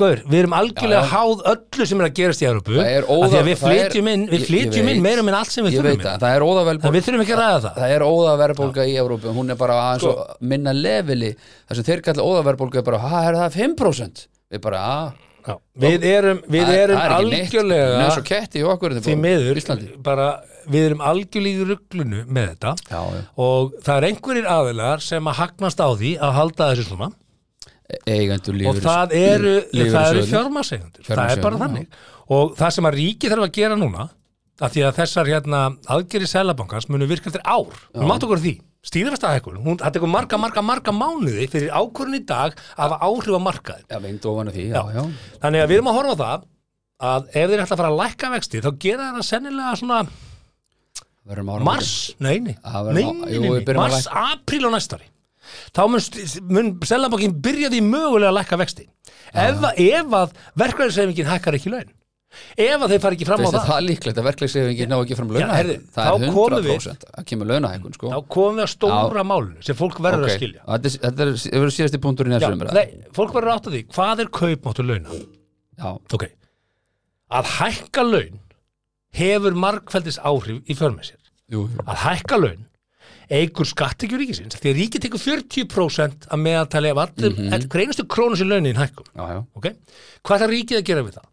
gaur, við erum algjörlega Já, já. háð öllu sem er að gerast í Európu. Það Af því að við það flytjum inn, inn veit. meira minn allt sem við þurfum inn. að það er En óðaverðbólga við þurfum ekki að ræða það. Það er óðaverðbólga í Evrópu hún er bara Sko. og minna leveli það sem þeir kalla óðaverðbólga er bara, ha, er það 5%? Við bara, að Já. Við erum, við það erum það er algjörlega því Íslandi. bara, við erum algjörlega í rugglunu með þetta. Já, já, og það er einhverjir aðilar sem að hagnast á því að halda þessu svona. Eigendur og lífur það eru, eru fjármasegundur það er bara þannig. Og það sem að ríki þarf að gera núna að því að þessar hérna, aðgeri selabankans munu virka eftir ár. Við máttu okkur því, stýðrastahækun hún það tekur marga, marga, marga mánuði fyrir ákvörðin í dag að hafa áhrif af því, já, já, þannig að við erum að horfa það að ef þeir ætla að fara að lækka vexti þá gera það sennilega svona mars, nei, nei, Það nei, verður á- nei, jú, nei, við nei. byrjum að mars, apríl á næstari þá mun, mun selabankin byrjaði mögulega að lækka vexti. Ef, að- ef að verkvæðisreifingin hækkar ekki laun ef að þeir fara ekki fram á það það er líklegt að verklegsefingin ná ekki fram launahækun Það er þá komum við- 100% að kemur launahækun sko. þá komum við að stóra málinu sem fólk verður Ok, að skilja Þetta er, þetta er, er síðasti punkturinn í Já, þessu umræðu nei, fólk verður átt að því, hvað er kaupmáttur launa? Já, ok, að hækka laun hefur margfældis áhrif í för með sér jú, jú. að hækka laun eigur skattekjur ríkisins því að ríkið tekur 40% að meðaltali af allum, mm -hmm. greinustu krónu sem launin hækkum, já, já, ok? Hvað er ríkið að gera við það?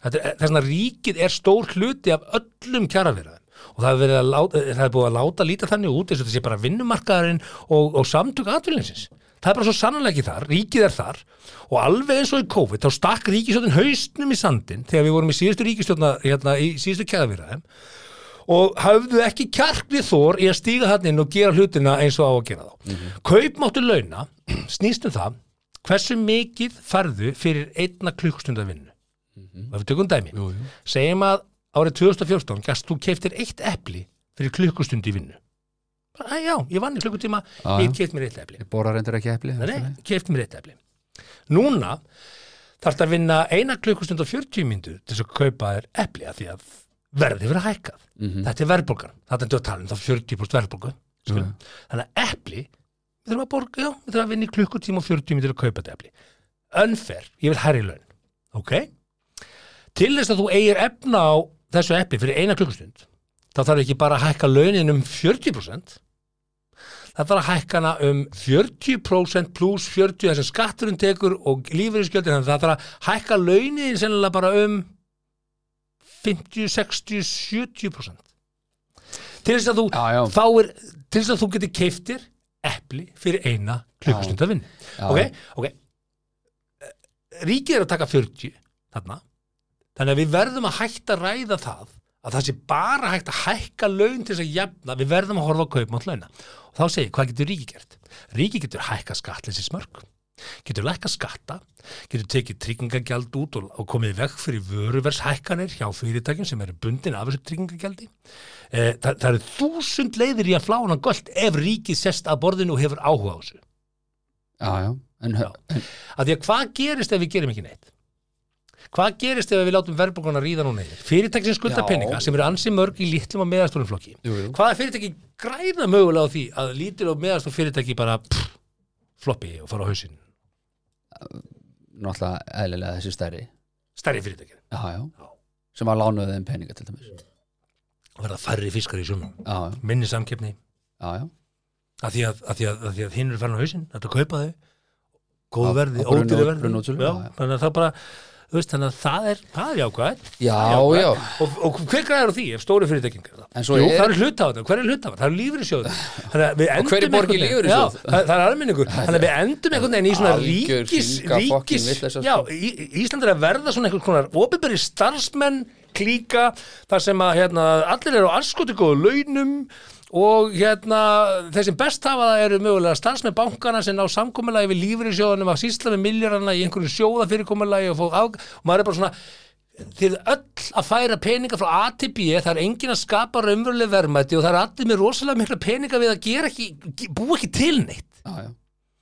Þetta er, þess að ríkið er stór hluti af öllum kjaraverðum og það er, láta, það er búið að láta líta þannig út eins og sé bara vinnumarkaðurinn og, og samtök atvinninsins. Það er bara svo sannlega ekki þar, ríkið er þar og alveg eins og í COVID þá stakk ríkistjóðin haustnum í sandin þegar við vorum í síðustu ríkistjóðna hérna, í síðustu kjaraverðum og hafðu ekki kjarklið þór í að stíga hann inn og gera hlutina eins og á að gera þá. Kaupmáttu launa snýst um það hversu mikið farðu fyrir einna klukkstunda vinnu. Og ef við tökum dæmi, jú, jú. segjum að árið 2014 gast þú keiftir eitt epli fyrir klukkustund í vinnu. "Æ, já, ég vann í klukkutíma, Já, ég keift mér eitt epli. Ég borða reyndir ekki epli Nei, keift mér eitt epli. Núna þarf að vinna eina klukkustund og 40 myndu til þess að kaupa þér epli að því að verði fyrir hækkað. Mhm. Þetta er verðbólgan. Þetta er að tala um það 40% verðbólgu. skilurðu. Þannig að epli, við þurfum að borga, já, við þurfum að vinna í klukkutíma og 40 myndu til að kaupa þetta epli. Unfair, ég vil herri laun. Ok? Til þess að þú eigir efna á þessu epli fyrir eina klukkustund, þá þarf ekki bara að hækka launin um 40%, það þarf að hækka hana um 40% pluss 40 þess að skatturinn tekur og lífeyriskjöldin þannig að það þarf að hækka launin sennilega bara um 50, 60, 70% til þess að þú Já, já. fáir, til þess að þú getur keiftir epli fyrir eina klukkustund að vinna. Ok, ok. Ríkið er að taka 40 þarna þannig að við verðum að hætta að ræða það að það sé bara hægt að hækka laun til þess að jafna, við verðum að horfa á kaupmátt launa. Og þá segir, hvað getur ríkið gert? Ríkið getur hækka skattleysi smörg getur lækka skatta getur tekið tryggingagjald út og, og komið veg fyrir vöruvershækkanir hjá fyrirtækjum sem eru bundin af þessu tryggingagjaldi eh, það, það eru þúsund leiðir í að flána göld ef ríkið sest að borðinu og hefur áhuga á þessu. Já, já, en, en að því að hvað gerist ef við gerum ekki neitt hvað gerist ef við látum verðbólguna ríða núna yfir? Fyrirtæki sem skulda Já. peninga sem eru ansi mörg í litlum og meðastórum flokki. Hvaða fyrirtæki græða mögulega á því að lítil og meðastór fyrirtæki bara pff, floppi og fara á hausinn? Náttúrulega eðlilega þessi stærri. Stærri fyrirtæki. Já, já, Já. sem að lánuðu þeim peninga til dæmis. Já, og verða færri fiskar í sumum. Já, minni samkeppni. Já, já. Að því að, að, því að, að, því að hinn eru farin á hausinn þetta kaupa þau. Góð Já, verði, ódýri verði. Já, já, já. þannig að það bara veist, þannig að það er, það er jákvæð Já, já. og, og hver græður því ef stóri fyrirtækin gera En það? Jú, er- það eru hlutafar, hver er hlutafar? Það að við endum hver er borgið? Já, það, er almenningur Þannig að við endum einhvern veginn í svona ríkis, ríkis Já, sko. Ísland er að verða svona einhvern konar opinberi starfsmenn klíka þar sem að hérna, allir eru á arskoti góðu launum og hérna þeir sem best hafa það eru mögulega starfsmenn bankana sem ná samkomulagi við lífriðsjóðanum að sýsla með milljarana í einhverju sjóðafyrirkomulagi og, og maður er bara svona er öll að færa peninga frá A til B það er engin að skapa raunveruleg verðmæti og það er allir með rosalega mikla peninga við að gera ekki, búa ekki til neitt. Já, já.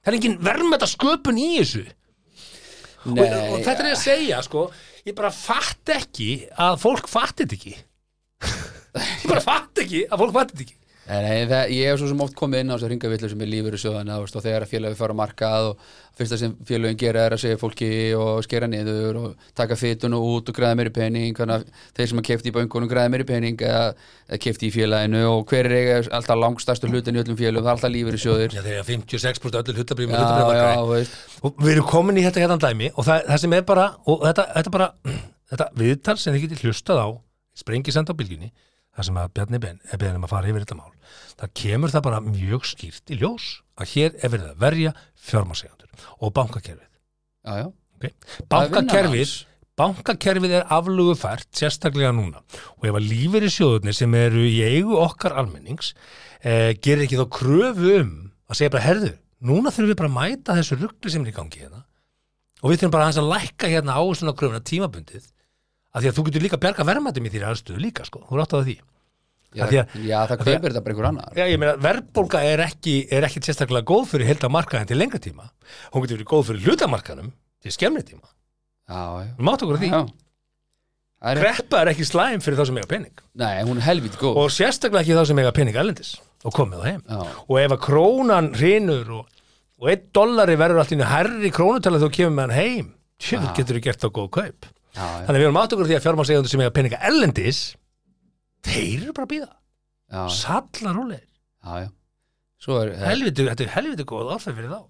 það er engin verðmæta sköpun í þessu. Og, Nei, og þetta er að segja sko, ég bara fatt ekki að fólk fattit ekki. Ég bara fatt ekki að fólk fattit ekki Nei, nei, það, ég hef svo sem oft komið inn á þessu ringavillu sem er lífur í sjóðana og þegar að félagi fara markað og fyrsta sem félagin gera er að segja fólki og skera niður og taka fytun og út og græða meiri pening þannig að þeir sem að kefti í böngunum græða meiri pening eða, kefti í félaginu og hver er eiga alltaf langstærstu hlutin í öllum félagum, það er alltaf lífur í sjóðir Já, þeir eru 56% öllu hlutabrýmum Já, já, þú veist. Og við erum komin í þetta hérna dæmi og það, það sem er bara, þetta, þetta bara þetta viðtal sem þið getið hlustað á sprengisend á bylginni það sem að Bjarni Ben er beðin um að fara yfir þetta mál það kemur það bara mjög skýrt í ljós að hér er verið að verja fjármasegandur og bankakerfið. Já, já, okay? Er bankakerfið bankakerfið er aflugu fært sérstaklega núna. Og ef að lífeyri sjóðunni sem eru í eigu okkar almennings eh, gerir ekki þá kröfu um að segja bara herðu, núna þurfum við bara að mæta þessu ruggli sem er í gangi hérna og við þurfum bara aðeins að lækka hérna áherslunar kröfuna tímabundið af því að þú getur líka bjarga verðmættum í þýri aðstöðu líka sko, þú rátt á því já, að- já það kaupir þetta bara einhver annar. Já, ég meina, verðbólga er ekki, er ekki sérstaklega góð fyrir heldamarkaðin til lengra tíma. Hún getur verið góð fyrir hlutamarkaðnum til skemmri tíma, Já, já, við mátt okkur á því. Er, Kreppa er ekki slæm fyrir þá sem eiga pening. Nei, hún er helvít góð. Og sérstaklega ekki þá sem eiga pening erlendis og komið á heim. Já, og ef að krónan hrinur og, og einn dollari verður allt í einu herri krónutala þú kemur með hann heim tjöfn Já. getur þú gert á góð kaup. Já, já, þannig að við erum átt okkur því að fjármálsegjöndur sem eiga peninga erlendis þeir eru bara að býða já, sallar já. Svo er helviti, þetta er helviti góð áfæð fyrir þá.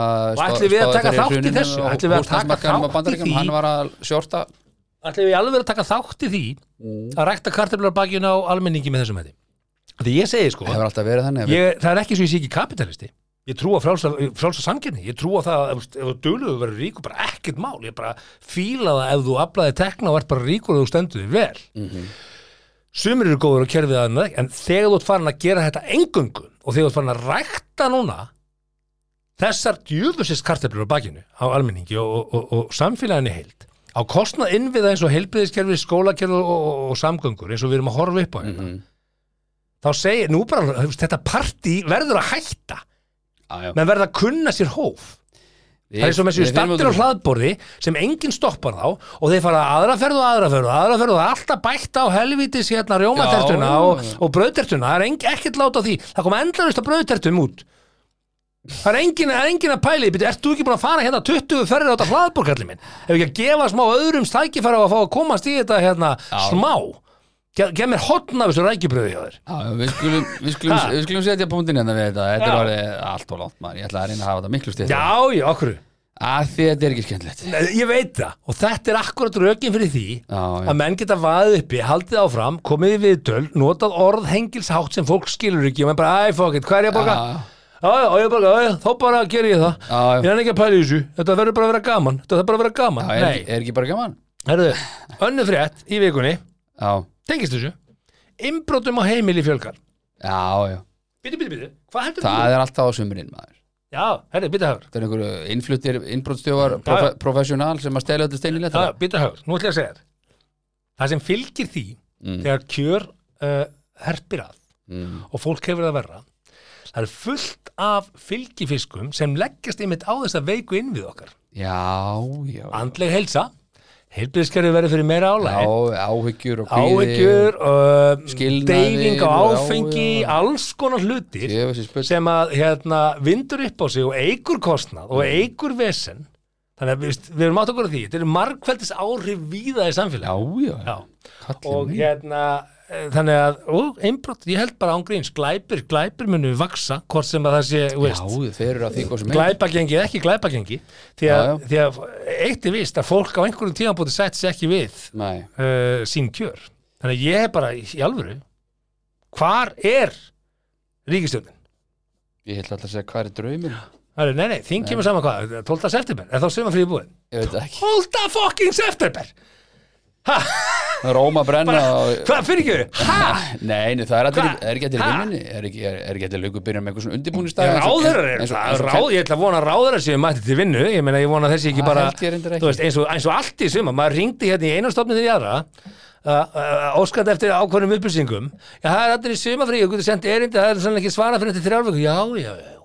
Að Og ætlum við að taka þátt í þessu? og Ætlum við að taka þátt í því? Hann var að sjórta ætlum við alveg að taka þátt í því að rækta kartöflar bakjun á almenningi með þessum hætti? Því ég segi sko hefur alltaf verið þannig ég, það er ekki svo ég sé ekki kapitalisti. Ég trú á frálsa, samkynni ég trú á það að ef þú- ef þú dugluðu verður ríkur bara ekkert mál, ég bara fíla það ef þú aflaði tekna og ert bara ríkur og þú stendur þig vel. Mhm. Sumir eru góður og kerfið að með en þegar þú ert farin að gera þetta engungu og þegar þú ert farin að rækta núna þessar djúfusist kartöflur á bakinu á almenningi og, og, og, og samfélaginu heild á kostnað innviða eins og heilbriðiskerfi, skólakerfi og, og, og samgöngur eins og við erum að horfa upp á hérna Mhm. þá segir, nú bara, þetta partí verður að hætta. Menn verða að kunna sér hóf það er svo með sér stattir á hlaðborði sem enginn stoppar þá og þeir fara aðra ferð og aðra ferð og aðra ferð og alltaf bætt á helvítis hérna rjómatertuna og, og brauðtertuna, það er eng, ekkert láta á því. Það kom endlarist á brauðtertum út. Það er enginn, enginn að pæli ert þú ekki búin að fara hérna 20 ferðir á þetta hlaðborg allir minn, ef ekki að gefa smá öðrum stækifæra á að fá að komast í þetta hérna smá, gef mér hotna af þessu rækjubröði á þér. Já, já, við skulum, við skulum, við skulum setja punktin hérna við þetta. Þetta Já. er orðið allt og langt maður. Ég ætla að reyna að hafa þetta miklu stið já, já, okkur Að því þetta er ekki skemmtilegt. Já, ég veit það, og þetta er akkurat rökin fyrir því já, að menn geta vaðið uppi, haldið áfram komið í viðtöl, notað orð hengilshátt sem fólk skilur ekki og menn bara, æ, fuck it, hvað er ég að borga? já, Já, já, ég borga, já, já, þá bara ger ég það. Já, ég já. er ekki að pæla í þessu, þetta verður bara að vera gaman. Þetta verður bara að vera gaman, Já, er, nei, ekki- er ekki bara gaman? herðu önnu frétt í vikunni, Já, tengist þessu? Innbrotum á heimili fjölgar. Já, já. Býtu, býtu, býtu, hvað heldur Það er alltaf á sumurinn maður. Já, herðu, býtu hagur Það er einhverju innfluttir innbrotstjófar profe professional sem að stela þetta stein í Já, býtu hagur, nú ætla ég að segja þér. Það sem fylgir því Mm. þegar kjör uh, herpir að mm. og fólk hefur það verra það er fullt af fylgifiskum sem leggjast einmitt á þess að veiku inn við okkar. Já, já. Andleg heilsa, heilbriðskerfi verður fyrir meira álæg Já, áhyggjur og áhyggjur, uh, deyfing og- áfengi já, já. alls konar hlutir sem að hérna, vindur upp á sig og eigur kostnað og eigur vesen. Þannig að við, við erum átt okkur á því. Þetta eru margfældis áhrif víða í Já, samfélagi já, Já. Kallinn og hérna þannig að, og einbrott, ég held bara án gríns glæpir, glæpir munu vaksa hvort sem að það sé, veist Já, þeir eru að því hvað sem er glæpagengi eða ekki glæpagengi því að, Já, já. því að eitt er vist að fólk á einhverjum tíðanbúti sætt sér ekki við Nei, uh, sín kjör þannig að ég er bara í, í alvöru hvar er ríkistjórnin? ég held alltaf að segja hvað er draumir Það er, nei, nei, þing kemur saman hvað, 12. september er þá sumafríði búin? Ég veit ekki 12. fucking september Það óma að brenna og... hvað, fyrir ekki verið? Hæ? Nei, það er, allir, er ekki allir vinnunni? Er ekki, ekki allir löngu byrjað með eitthvað svona undirbúnistæð Ráðherrar er það, ég ætla að vona að ráðherrar séu mætti til vinnu, ég meina ég vona að þessi ekki bara, veist, eins og, eins og allt í suma, maður ringdi hérna í einu stofnum til í aðra, uh, uh, óskandi eftir ákvörnum upplýsingum, já, það er allir í sendt erindi, það er sannlega ekki svara fyrir þetta þrjálfvíku, já, já, já,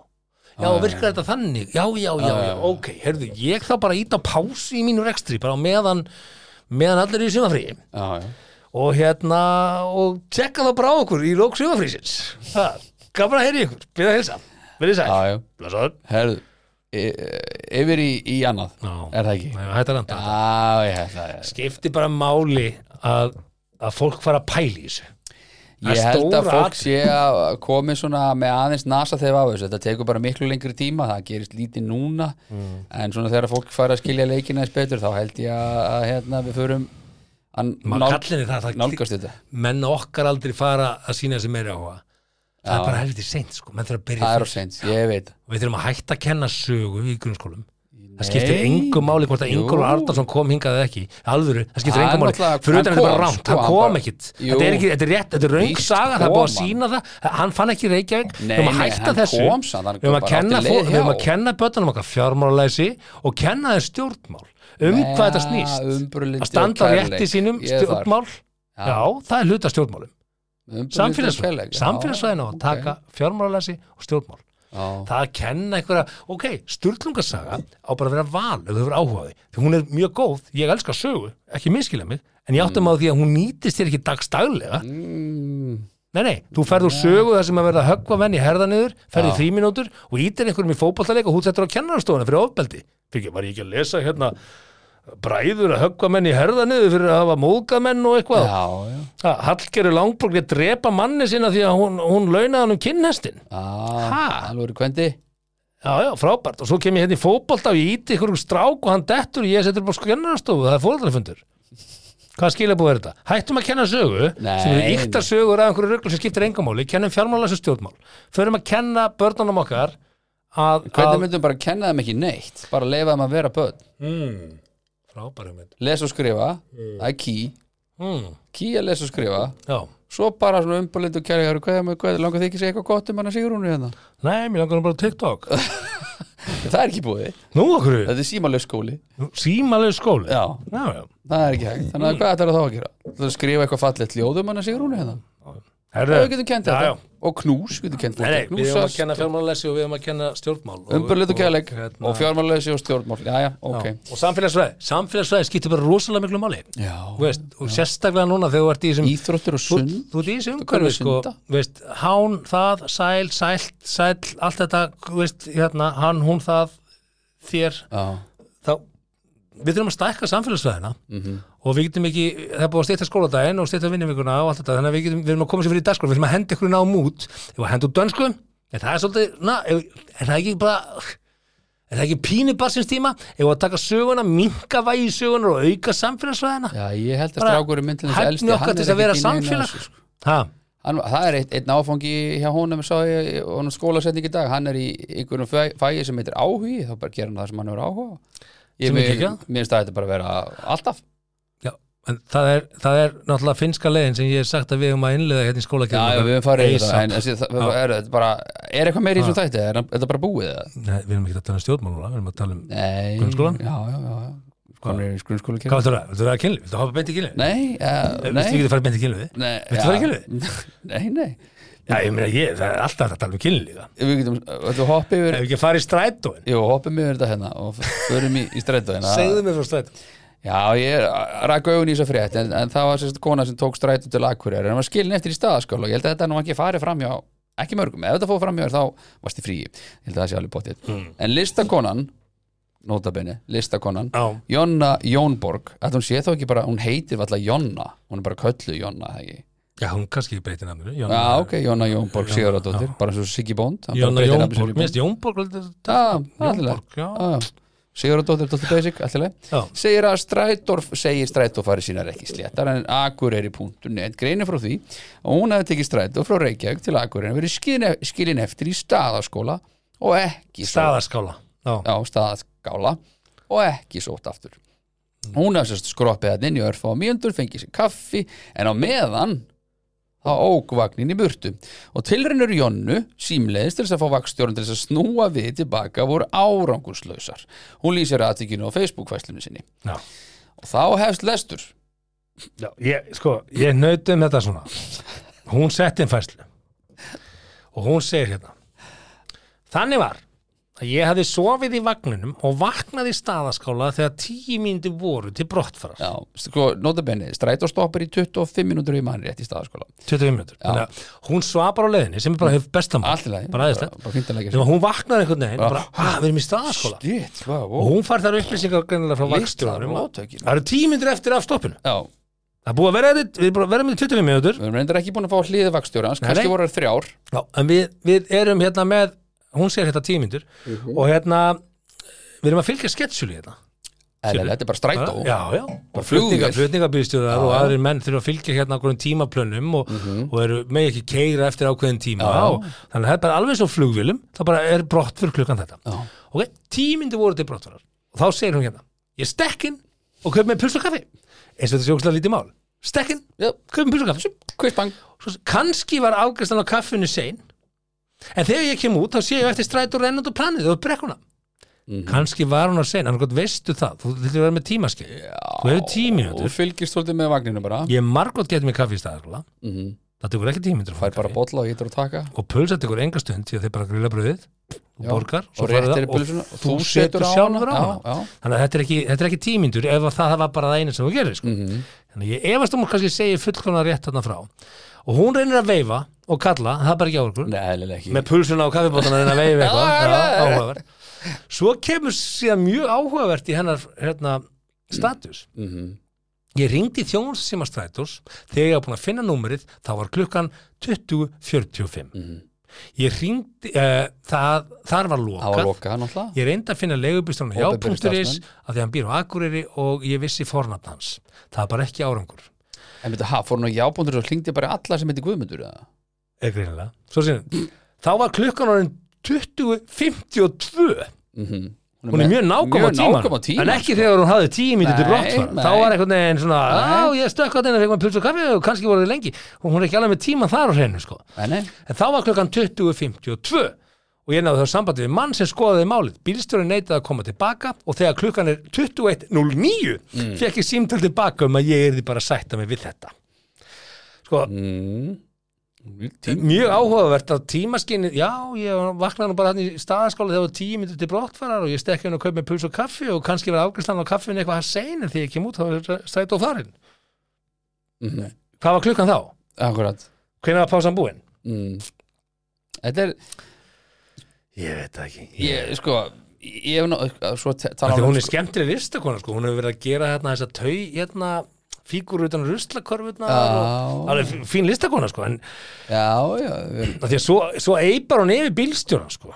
já, og virkar þetta þannig, já, já, já, já, ok, herðu, ég þá bara ít á pási í mínu rekstri, bara á meðan, meðan allir eru í sumafrí og hérna, og tjekka þá bara á okkur í lók sumafrísins, það, gaman að heyri ykkur, byrja að hilsa, verið sæl, blessaður. Herðu, e, yfir í, í annað. Já. Er það ekki? Nei, held það skipti bara máli að, að fólk fara að pæla í þessu. Það Ég held að fólk sé að komi svona með aðeins nasa þegar af þessu, þetta tekur bara miklu lengri tíma, það gerist lítið núna. Mm. en svona þegar fólk fara að skilja leikina eins betur þá held ég að, að hérna, við förum að nálgast þetta. menn okkar aldrei fara að sína þessi meiri áhuga. Það er bara helviti seint sko, menn þurfa að byrja Það er á seint, ég veit. Og við þurfum að hætta að kenna sögu í grunnskólum það skiptir engum máli hvort að. Ingólfur Arnarsson kom hingað eða ekki. Alvöru, það skiptir engum máli. fyrir utan þetta er bara rámt, sko, hann kom ekkit. Þetta er, ekki, þetta er rétt, þetta er raung Víst saga það er búið að sína það. Hann fann ekki Reykjavík. Við höfum að hætta þessu. við höfum að kenna, börnunum okkar fjármálalæsi og kenna þeir stjórnmál. Um Nei, hvað þetta snýst. að standa rétti kærleik. sínum stjórnmál. Já. það er hluta stjórnmálum. Samfélagsvæðin á að taka fjármálalæsi og stjórnmál. Það að kenna einhverja, ok, Sturlungasaga á bara að vera val ef þú hefur áhugaði því. Hún er mjög góð, ég elska sögu ekki miskilja mig, en ég áttum á því að hún nýtist þér ekki dagstaglega. Mm, nei, nei, þú ferð úr sögu þar sem að verða höggva menn í herða niður, ferð í Já. fríminútur og ítir einhverjum í fótballtaleik og hún settur á kennarastofuna fyrir ofbeldi, fyrir var ég ekki að lesa hérna bræður að höggva menn í herða niður fyrir að hafa móðgað menn og eitthvað. Já, já. Það, Hallgerður Langborg að drepa manni sinna því að hún, hún launaði hann um kinnhestin. Ah? Alveg eru kvendi. Já, já, frábært. Og svo kem ég hérna í fótbolta og ég íti ykkur um strák og hann dettur og ég setur bara skennarastofu það er fórhaldarfundur Hvað skilja búið er þetta? Hættum að kenna sögu Nei, sem eru yktar sögur af einhverju ruglu sem skiptir engamáli kennum fjármála sem stjórnmál. Förum að kenna börnunum okkar að, Hvernig að myndum bara kenna þeim ekki neitt? Bara leifa þeim að vera börn. Mm, Frábæri mynd Lesa og skrifa, það er key. Mm, Key að lesa og skrifa. Já, Svo bara svona umbúlind og kæri langar þið ekki að segja eitthvað gott um hana Sigrúnu hérna? Nei, mér langar nú bara TikTok. Það er ekki búið. Nú okkur, Þetta er símaleg skóli. Símalegu skóli? Já, já, já. það er ekki hægt. Þannig að hvað ætlar það þá að gera? Það að skrifa eitthvað fallegt ljóð um hana Sigrúnu hérna Herðu, Það við getum kent já, þetta. já. Og knús, við getum kent Nei, nei, þetta við höfum að kenna fjármálalessi og við höfum að kenna stjórnmál umbúlind og kærleik. hérna- Og fjármáleysi og stjórnmál. Jæja, ok. Já, og samfélagsfræði, samfélagsfræði skiptir bara rosalega miklu máli. Já, Þú veist, og sérstaklega núna þegar þú ert í þessum íþróttir og sund. þú ert í þessum umhverfi sko, hán, það, sæl, sælt, sæl allt þetta, þú veist, hérna hann, hún, það, þér. Já, við þurfum að stækka samfélagsfræðina mhm og við getum ekki, það er búið að stýta skóladaginn og stýta vinnivíkuna og allt þetta, þannig að við getum við erum að koma sér fyrir í dagskóla, við erum að henda ykkur náum út. Ef að henda út dönsku, en það er svolítið na, er það ekki bara er það ekki pínu barsins tíma? Ef að taka söguna, minka vægi sögunar og auka samfélagsfræðina? Já, ég held að myndin þessi hæfni elsti hann er neinu samfélag. sko. ha, hann, Það er eitt, einn áfangi hjá honum og skólasetning í dag. Hann er í einhverjum fæ- fæi sem heitir áhugi þá bara hann það sem hann hefur áhuga Sem er geggjað. mér finnst það þetta bara að vera alltaf já, en það er, það er náttúrulega finska leiðin sem ég hef sagt að við höfum að innlega hérna í Já, skólakefnum já, við höfum farið yfir það en þessi, það, Já. er, þetta bara, er eitthvað meira í þessu þætti er þetta bara búið eða? Nei, við erum ekki að tala um stjórnmál núna, við erum að tala um Nei, Grunnskólann? Já, já, já, já. Hvað viltu það? Viltu það að kynli? Viltu hoppa beint í kynli? Nei, uh, nei ekki að fara beint í kynli? Nei, Viltu já. fara í kynlið? Nei, nei Já, ég meina, ég, það er alltaf hægt að tala um kynli líka Við getum, þú hoppið yfir Ef ekki að fara í strætóin. Jú, hoppum yfir þetta hérna og förum í, í strætó hérna. Segðu mér frá strætó Já, ég ræk augun í þess að frétt en, en það var sérst kona sem tók strætó til Akureyri en var skilin eftir í staðaskóla og ég held að þetta nú ekki farið framjá ekki mörgum, ef þetta fóð framjá þér þá varst í frí. Ég held að það sé alveg bóttið Mm. en listakonan notabenni, listakonan Já. Jonna Jónborg, að hún sé þá ekki bara hún heitir alltaf Jonna, hún er bara köllu Jonna, það ekki Já, hún kannski breytir nafninu Já, ok, Jonna Jónborg Sigurðardóttir, bara svo Siggi Bónd Jóna í Jónborg, minnst Jónborg allilega. Jónborg, já. Já, Sigurðardóttir, Dóttir Basic, allilega Já. segir að Strætorf segir Strætorfari sínar ekki sléttar en Akureyri.net greinir frá því og hún hefði tekið Strætorf frá Reykjavík til Akureyri en verið skilin, skilin eftir í staðaskóla og ekki Staðaskála Já, já, staðaskála og ekki sótt aftur. Hún hefði hann inn í örfa á mjöndur fengið sér kaffi en á meðan þá ók vagnin í burtu. Og tilrennur Jonnu símleiðist til þess að fá vakstjórn til þess að snúa við tilbaka voru árangurslausar hún lýsir aðtikinu á Facebook-fæslunni sinni. Já. Og þá hefst lestur. Já, ég, sko, ég nauti um þetta svona. Hún sett inn fæslu og hún segir hérna þannig var að ég hafði sofið í vagninum og vaknaði í staðaskála þegar tíu mínúti voru til brottfarar. Já, sko, notabenni, strætóstoppar í 25 minútur í mann rétt í staðaskóla 25 mínútur, þannig að hún svapar á leiðinni sem er bara bestamál bara aðeins að Þegar hún vaknar einhvern veginn og bara, hæ, við erum í staðaskóla Shit, og wow. hún fær þar upplýsingar greinilega frá móttökin. það eru tíu mínútur eftir af stoppinu. Já, það er búið að vera við erum að vera með 25 mínútur. Við erum reyndar ekki búin að fá hans, Nei, kannski voru þrjár. Já, en við, við erum hérna með hún segir hérna tíu mínútur Mhm. og hérna við erum að fylgja sketsjuli hérna. Eða, þetta er bara strætó. Já, já, og flugvél. flutningabýðstjóðar og aðrir menn þurfa að fylgja hérna okkur tímaplönum og, og eru með ekki keira eftir ákveðin tíma. Já, og, þannig að það er bara alveg svo flugvélum það bara er brott fyrir klukkan þetta. Ok, mínútur voru til brottfarar. Og þá segir hún hérna, ég stekkin og kaup með puls og kaffi. Eins og þetta sé ógstlega lítið mál. Stekkin, Já, kaup með puls og kaffi. Kvistbang kannski var afgæslan á kaffinu sein en þegar ég kem út þá sé ég eftir stræt og rennandi og planið og brekkuna. Mhm. kannski var hún að sein, en veistu það þú þurftir að vera með tímaskil þú hefur tíu og fylgist svolítið með vagninu bara. Ég er margótt getið með kaffi í staðarskóla mm það tekur ekki tíu mínútur að fá fær bara bolla og ítur og taka. Og pulsa tekur enga stund því að þeir bara grilla bröðið og borgar og það í pulsuna. og þú setur sjálfur á hana. Þannig að þetta er ekki, þetta er ekki tíu mínútur ef að það var bara það einu sem þú gerir sko. Mhm. þannig að ég efast um að kannski segja fullkona rétt þarna frá. Og hún reynir að veifa og kalla, það er bara ekki á okkur Nei, ekki. Með pulsuna á kaffibótana að reyna að veifa eitthvað áhugavert. Svo kemur síðan mjög áhugavert í hennar hérna, status. Mhm. ég ringdi í þjónustíma strætós. Þegar ég var búin að finna númerið þá var klukkan 20.45 Mhm. ég ringdi uh, það, þar var lokað. Náttúrulega ég reyndi að finna Opinberir já.is starfsmenn. af því að hann býr á Akureyri og ég vissi fornafn hans. Það var bara ekki árangur. En veitu, fór nú jábúndur og klingdi bara alla sem heiti Guðmundur eða? Eða greinilega Svo sinni, þá var klukkan orðin 20.52 Mhm. hún er mjög nákvæm á tíman tíman en ekki sko. þegar hún hafði Nei, brottfara nei. þá var einhvern veginn svona á ég stökk á þennan fekk maður pils og kaffi og kannski voru þið lengi og hún er ekki alveg með tíman þar á hreinu sko. En þá var klukkan 20.52 og ég náðu þá sambandi við mann sem skoðaði málið bílstjóri neitaði að koma tilbaka og þegar klukkan er 21.09 Mm. fekk ég símtal tilbaka um að ég erði bara að sætta mig við þetta sko, Mm. Mjög áhugavert að tímaskinni já, ég vaknaði nú bara hann í staðaskóla þegar það var tíu myndir til brottfarar og ég stekki hann og kaup með puls og kaffi og kannski var afgræslan á kaffinu eitthvað að segja en þegar ég kem út þá er stræt og farin Mhm. hvað var klukkan þá? Akkurat hvenær var pásan búin? mm. Þetta er, ég veit það ekki ég, sko Ég tala Því um hún er sko, skemmtileg listakona sko, hún hefur verið að gera hérna þessa tau hérna fígur utan ruslakorfurnar Já. og alveg fí- fín listakona sko en Já, já, því að svo, svo eipar hún yfir bílstjóran sko.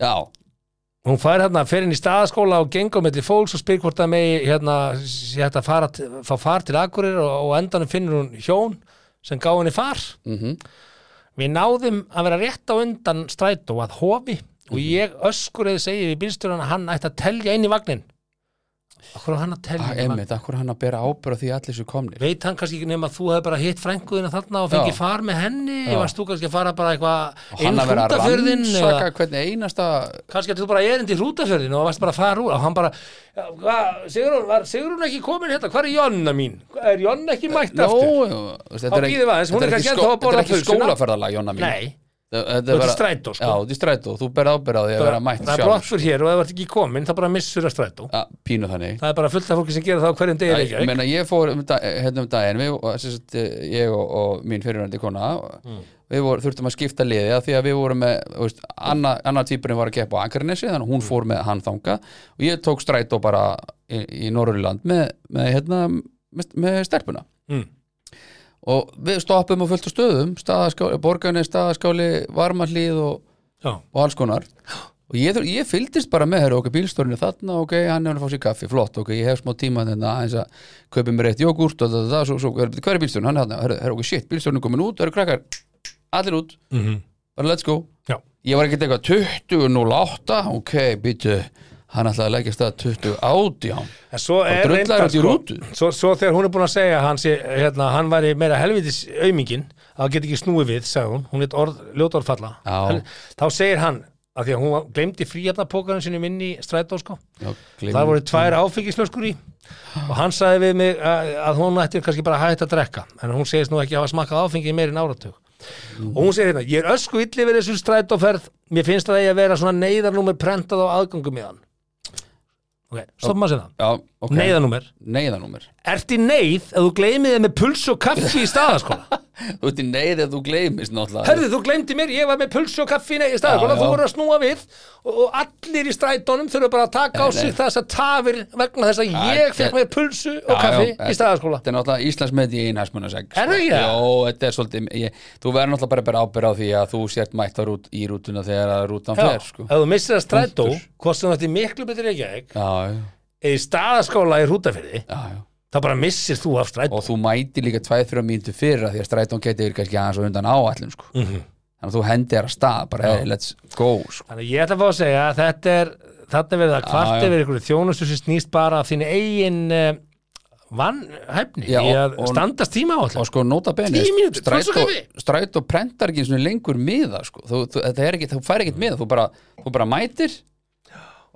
Já. Hún fær hérna, fer inn í staðaskóla og gengur mellir fólks og spyr hvort það megi hérna, að fara, fá far til Akurir og, og endanum finnur hún hjón sem gá henni far. Mm við náðum að vera rétt á undan strætó að hofi og ég öskur eða segi við bílstjóran að hann ætti að telja inn í vagnin Akkur á hann að telja í vagnin Einmitt, akkur hann að bera ábyrða því allir sér komnir? Veit hann kannski ekki nema að þú hefði bara hitt frænguðina þarna og fengið far með henni? Já. varst þú kannski að fara bara eitthvað og hann að vera að hrútafjörðinn eða rannsaka hvernig einasta kannski að þú bara erindi í hrútafjörðin og varst bara að fara úr. Og hann bara, Sigrún, var Sigrún ekki komin hérna, hvað er Jonna mín? Er Jonna ekki mætt aftur? jú, þetta er ekki- hún er er skólaferðalag, Jonna mín. Nei, Þetta í strætó, sko. Já, ert í strætó, þú berð ábyrð á því að vera mætt það er sjálf brottfur hér og ef það ert ekki komin þá bara missur að strætó. Já, pínu þannig. Það er bara fullt af fólki sem gera það á hverjum degi í Ég meina, ég fór um, hérna um daginn við, sagt, ég og, og mín fyrirvændi kona Mm. við vor, þurftum að skipta liði af því að við vorum með, þú veist, annar anna típurinn var að keppa á Ankarnesi, þannig að hún fór með hann þanga og ég tók strætó bara í, í Mm. og við stoppum á fullt á stöðum staðaskáli, borgarni, staðaskáli, varmahlíð og, og alls konar og ég, ég fylgdist bara með herru, ok, bílstórinu þarna, ok, hann er að fá sér kaffi flott, ok, ég hef smá tíma þarna aðeins að kaupa mér eitt jógúrt og það, það, svo, svo, hver er bílstórinu, hann er þarna herru, herru, ok, shit, bílstórinu komin út, herru, krakkar allir út, Mhm. bara let's go Já. ég var ekkert eitthvað 20.08 ok, býtu hann ætlaði að leggja stað 20.18 En svo Bara er drullaður reyndar út í sko, rútu. svo, svo þegar hún er búin að segja að hann, sé, hérna, hann væri meira helvitis aumingin að það get ekki snúið við, sagði hún. Hún er orð, ljóta orð falla. Já. Hel- þá segir hann að því að hún gleymdi fríhjarnapókarinn sinni inn í strætó sko. Það voru tvær áfengislöskur í. Og hann sagði við mig að, að hún ætti kannski bara að hætta að drekka. En hún segist nú ekki að hafa smakkað áfengi í meiri áratug. Og hún segir hérna, ég er ösku illi við þessu strætóferð. Mér finnst það eigi að vera svona neyðarnúmer prentað á aðgangum í hann ok, stoppum að segja það Já, ok, neyðarnúmer. Neyðanúmer Ert í neyð að þú gleymið með puls og kaffi í staðaskóla? Þú ert í neyð ef þú gleymist náttúrulega. Herðu, þú gleymdi mér, ég var með puls og kaffi í staðaskóla, Já, þú já. voru að snúa við og, allir í strætónum þurfa bara að taka á sig þess að tafir vegna þess að Já, ég fekk með pulsu og kaffi í staðaskóla. Þetta er náttúrulega Íslands með í einhagsmunasegg Er það ekki það? Jó, þetta verður að í að að staðaskóla í rútafyrði, já, já þá bara missir þú af strætó. Og þú mætir líka 2-3 mínútur fyrir því að strætón verið kannski aðeins og undan áallum sko. Mhm. Þannig að þú hendir að stað bara, hey, let's go sko. Þannig að ég ætla að fá að segja að þetta er, þetta er verið að kvart já. yfir ykkur þjónustu sem snýst bara af þín eigin uh, vannhæfni Já, í að standast tíma á og sko nota bene Tíu mínútur, strætó, flöskukafi. strætó prentar ekki lengur miða sko. þú, þú, það ekki, þú fær ekkert miða þú bara, þú bara mætir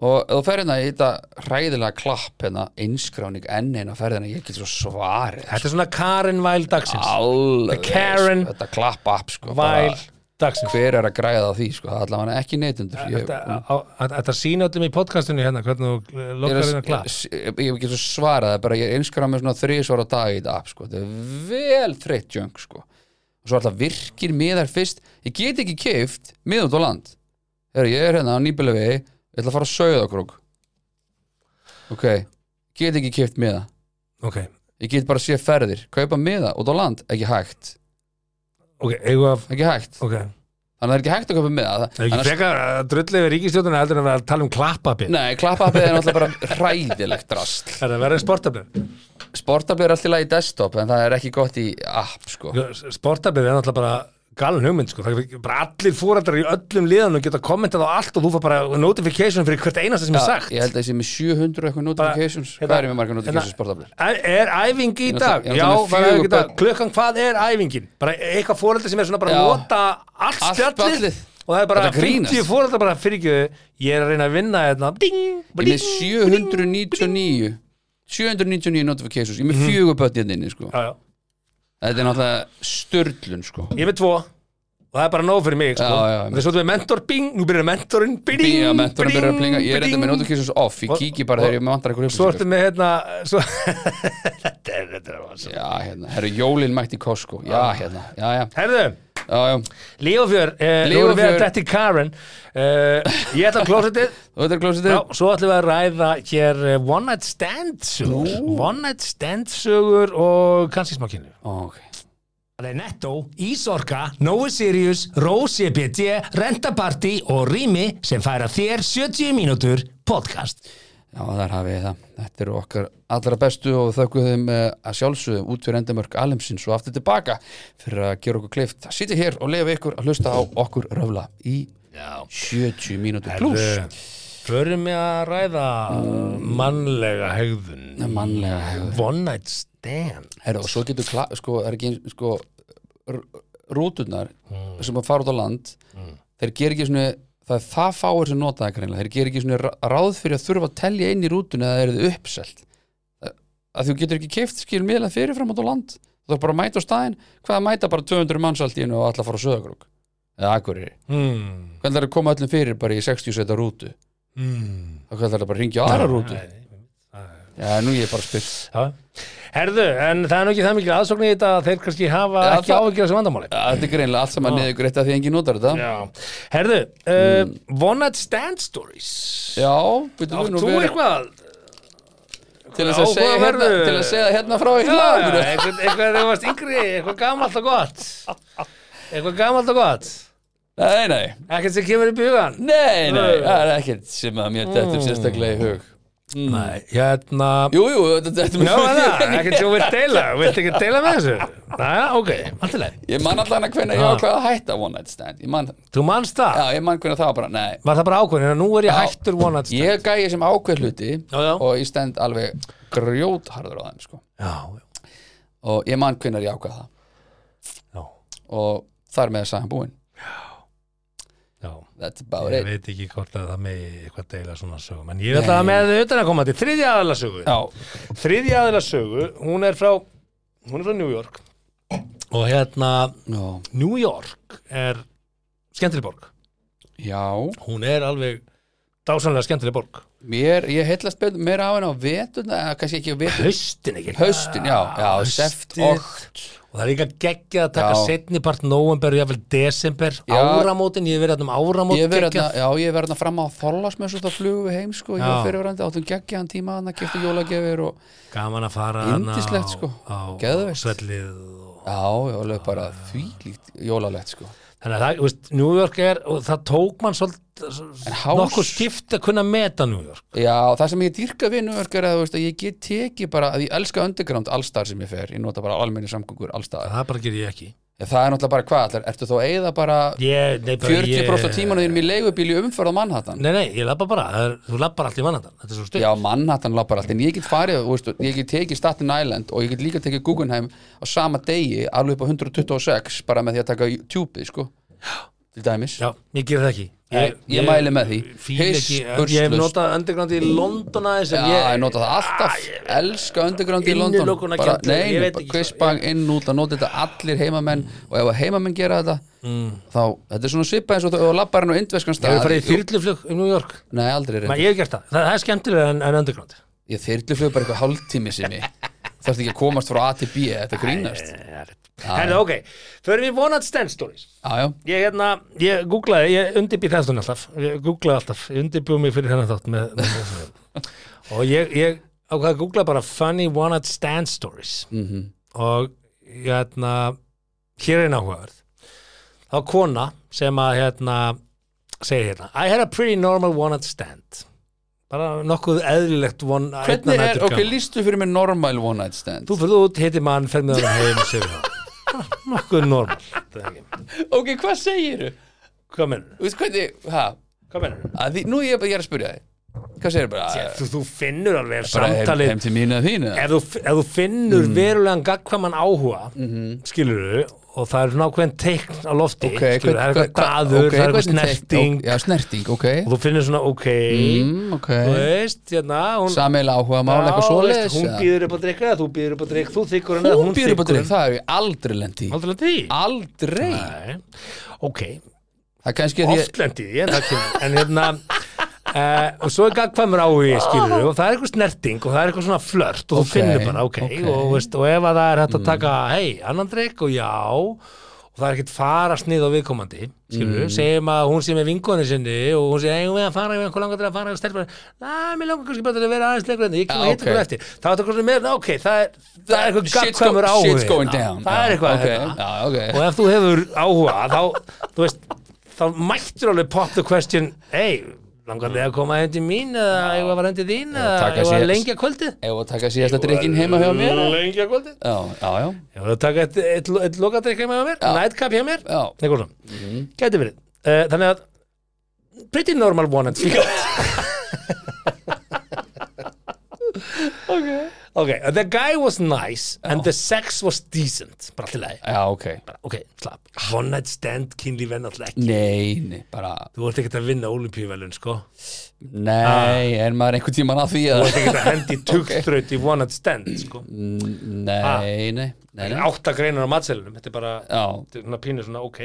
og þú fer hérna í þetta hræðilega klapp hérna, einskráning enn eina ferðina, ég get svo svarið. Þetta er svona Karen Væl dagsins. Alveg, Karen sko, þetta klapp app sko, Væl bara, dagsins. Hver er að græða á því sko, það er allavega ekki neytundur Þetta á- á- þetta sína öllum í podcastinu hérna hvernig þú lokkar hérna klapp. ég, hef ekki svo svarað það bara ég einskráð með svona þrísvara dag í þetta app sko. þetta er vel þreytt jönk sko. og svo alltaf virkir miðar fyrst. Ég get ekki keift mið út á land. Heru, ég er hérna á nýbjölefi ég ætla að fara að sauða okkur ok, get ekki keift miða. Ok, ég get bara að sé ferðir, kaupa miða út á land ekki hægt, ok, eigum að ekki hægt. Ok, þannig að það er ekki hægt að kaupa miða. Það er ekki Annars- frekar að drullið við ríkistjóðuna heldur en að tala um klappabinn Nei, klappappið er náttúrulega bara hræðilegt drast Það er að vera sportabinn Sportabli er alltaf í lagi í desktop en það er ekki gott í app sko. Sportabinn er náttúrulega bara galin hugmynd sko. það er bara allir fórældrar í öllum liðanum geta kommentað á allt og þú fær bara notification fyrir hvert einasta sem er sagt Ég held að ég sé með 700 eitthvað notifications hérna- Hvað er ég með marga notifications sportabli? Er er æfing í dag? Já. Klukkan, hvað er æfingin? Bara eitthvað fóreldri sem er svona bara að nota allt spjallið og það er bara Þetta grínast. 50 fóreldrar bara fyrir ekki ég er að reyna að vinna hérna ding, Ég með 799 799 notifications Ég með fjögur börn hérna inni sko. Já, já. Þetta er náttúrulega störlun sko. Ég er með tvo og það er bara nóg fyrir mig sko. Já, já, Þess að þú er mentor, bing, nú byrjar mentorinn bing, Bíja, mentorin byrjar að plinga Ég er enda bing. með notifications off Ég kíki bara þegar ég vantar eitthvað Svo ertu upplýsingar með hérna svo... Þetta er, þetta er. Já, hérna, herru jólin mætti Costco Já, hérna, já, já, Herðu, Líofjör, eh, nú erum við að detti Karen. Uh, Ég ætla að Og þetta svo ætlum við að ræða hér eh, One Night Stand sögur. One Night Stand sögur og kannski smá kynnu Ok, Það er Netto, Ísorka, Nói Sirius, Rose EPT, Rentaparty og Rými sem færa þér 70 mínútur podcast. Já, þar hafið þið það. Þetta eru okkar allra bestu og þökkum þeim eh, að sjálfsögum út fyrir endamörk Alemsins og aftur tilbaka fyrir að gera okkur kleift að sitja hér og lefa ykkur að hlusta á okkur röfla í Já. 70 mínútur pluss. Förum við að ræða mannlega hegðun. Mannlega hegðun. One Night Stand. Herra, og svo getur, sko, er ekki, sko, rúturnar sem að fara út á land, þeir ger ekki svona, það er það fáir sem nota það greinlega, þeir ger ekki svona ráð fyrir að þurfa að telja inn í rútunni eða er þið uppselt. Að þú getur ekki keift skil miðlega fyrirfram út á land. Þú þarf bara að mæta á staðinn, hvað að mæta bara 200 manns allt í einu og alla fara á söðagrúk. eða Akureyri hmm. hvernig er að koma öllum fyrir bara í 60 seta rútu Hmm. þá hvernig er bara að ringja á aðra rútu já, nú ég er bara að spyr. Já. Herðu, en það er nú ekki það mikil aðsókn í þetta að þeir kannski hafa Já, ekki það- áhyggjur þessu vandamáli. Þetta er greinlega allt saman niður greitt að því engin notar þetta. Já. Herðu, uh, One Night Stand Stories. Já, byrju Átt nú þú eitthvað? til að segja hérna, að segja hérna frá í Já, hlaðinu. eitthvað, eitthvað þegar þú varst yngri, eitthvað gamalt og gott. Eitthvað gamalt og gott. Nei, nei, Ekkert sem kemur í bugan. Nei, nei það er ekkert sem að mér þetta sérstaklega í hug Nei, hérna jú, jú, þetta það, ekkert sem þú vilt deila Vilt ekki deila með þessu? Næja, ok, allt í leið ég man allan að hvernig ég Já. ákveða að hætta one night stand man, Þú manst það? já, ég man hvernig það var bara, nei Var það bara ákveðin, nú er ég Já. hættur One Night Stand ég er gæði sem ákveð hluti Já, já. og ég stend alveg grjótharður á þeim sko. Já, og ég man hvernig ég ákveða það já, og þar með sagði hann búinn that's about Ég it. veit ekki hvort að það með eitthvað deila svona sögum En ég vil það með utan að koma til þriðja aðla sögu. Já, Þriðja aðla sögu, hún er frá Hún er frá New York. Og hérna, já, New York er skemmtileg borg. Já. Hún er alveg dásanlega skemmtileg borg mér, ég heillast betur meira á henni á vetuna eða kannski ekki á vetuna Haustin ekki haustin, já, já, Haustið. seft okt Og það er líka geggjað að taka Já. setni part november, jáfnvel desember Já. Áramótin, ég hef verið um áramót ég hérna, já, ég verið hérna fram á Þorlasmessu þá flugum við heim, sko, ég Já. var fyrirverandi áttum geggjaðan tíma hann að kipta jólagjafir og Gaman að fara á- sko. á, á Geðveikt. svellið og... já, ég var alveg bara þvílíkt jólalegt, sko Þannig að það, veist, New York er og það tók mann svolítið nokkuð skipt að kunna meta New York Já, það sem ég dýrka við New York er að, veist, að ég get tekið bara, að ég elska underground allstar sem ég fer, ég nota bara almenni samgöngur allstaðar. það bara ger ég ekki Það er náttúrulega bara hvað, ertu þá að eyða bara ég, nei, bara 40% af ég, tímanu þínum í leigubíl í umferð á Manhattan? Nei, nei, ég labba bara, er, þú labbar allt í mannandan Þetta er svo stutt. Já, Manhattan lappar allt, en ég get farið, þú veist, ég get tekið Staten Island og ég get líka tekið Guggenheim á sama degi, alveg upp á 126, bara með því að taka tjúpið, sko, til dæmis. Já, ég ger það ekki. Ég, ég mæli með því. fíl ekki, Ég hef Hispurslaust. notað underground í London aðeins Já, en ég, ég, nota það alltaf, elska underground í London. Innilokunarkennt, bara, nei, ég nei, veit bara ekki kvistbang inn út að nota þetta allir heimamenn. Og ef að heimamenn gera þetta mm. þá, þetta er svona svipað eins og þú lappar hann á indveskan Ég stað. hef farið í þyrluflug í New York. Nei, aldrei Men reynd Ég hef gert það, það, það er skemmtilega en, en underground. Ég þyrluflug bara eitthvað hálftími sem ég þarfst ekki að komast frá A til B, þetta grínast Herðu, ok, förum við vonat stand stories Já, já, Ég, hérna, ég googlaði, ég undirbýð þessum alltaf. Ég googlaði alltaf, ég undirbýð mig fyrir þennan þátt með, með Og ég, ég ákvað að googla bara funny night stand stories. Mhm, Og ég, hérna, hér er náhugaverð. Þá kona sem að, hérna, segir hérna I had a pretty normal night stand. Bara nokkuð eðlilegt one Hvernig er, ok, lístu fyrir mig normal one night stand? Þú fyrir út, hitti mann, fer með hann heim og segir það Nokkuð normal. Ok, hvað segirðu? Hvað mennur? Þú? Hvað mennur? Því, nú ég, er bara- ég er að spyrja þig Hvað segirðu bara? Þú, þú finnur alveg samtalið heim til mínu eða þínu? ef þú, ef þú finnur Mm. verulegan gagkvæman áhuga Mhm. skilur og það er nákvæm teikn á lofti Ok, skilur, það er hva- eitthvað hva- daður, ok, það er eitthvað snerting ok, Já, snerting, ok. Og þú finnur svona ok. Mm, Ok. Þú veist, hérna hún, Sameila áhuga mála eitthvað veist, svoleiðis hún býður upp á drikk eða þú býður upp á drikk þú þykkur henni Hún býður upp á þykkur drikk, það er ég aldrei lendi aldrei ok, er að ég oft lendi en, það kemur- en hérna Uh, og svo er gagkvæmur áhugi skilur og það er eitthvað snerting og það er eitthvað svona flört og þú Ok, finnur bara, ok, ok. Og, veist, og ef að það er hægt að taka, hei, annan drikk og já og það er ekkert fara snið á viðkomandi skilur, Mm. segjum að hún sé með vinkonu sinni og hún sé, eigum við að fara ef einhver langar til að fara og stelpa, næ, mér langar kannski bara til að vera aðeins lengur en ég kem Ah, að hitta ykkur eftir. Það er eitthvað með, ok, það er það er eitthvað gagkvæmur áhugi Shit's going Já, down. Það er eitthvað ok, hérna. Já, ok. Og ef þú hefur áhuga þá, þú veist, þá mættur alveg pop the question hey, langar þið að koma heim til mín eða ég var að heim til þín eða ég var að lengja kvöldið? Ef að taka síðasta drikkin heima hjá mér? lengja kvöldið? Já, já, já. Ég var að taka eitt, eitt, eitt lokadrykk heima hjá mér? Nightcap hjá mér? Já, Nei, góðan. Gæti verið. Uh, þannig að pretty normal one and stand. ok, the guy was nice and the sex was decent. Bara til leið Já, ok. Ok, slapp, one night stand kynli venn alltaf ekki Nei, nei, bara þú vart ekkert að vinna olimpíuvelun sko. Nei, er maður einhvern tímann að því þú að vart ekkert að hendi tugþraut í one night stand sko. Nei, nei, nei, nei. átta greinar á matselunum, þetta er bara Já, þetta er svona pínu svona ok.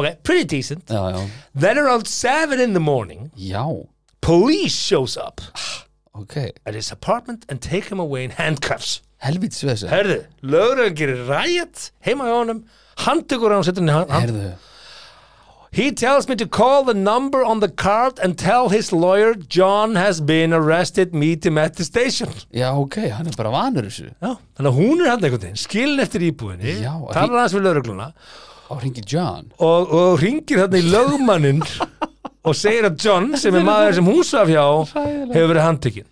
Ok, pretty decent. Já, já. Then around seven in the morning Já, police shows up ok. At his apartment and take him away in handcuffs. Helvítis við þessu herðu, lögurinn gerir rætt heima hjá honum, handtökur hann og setur hann í Herðu. He tells me to call the number on the card and tell his lawyer John has been arrested, meet him at the station. Já, ok, hann er bara vanur þessu. Já, þannig að hún er hann einhvern veginn, skilin eftir íbúðinni, Já, talar hans við laurugluna Á ringi John. Og, og ringir þarna í lögmanninn og segir að John, sem er maður sem hún svaf hjá, hefur verið handtekinn.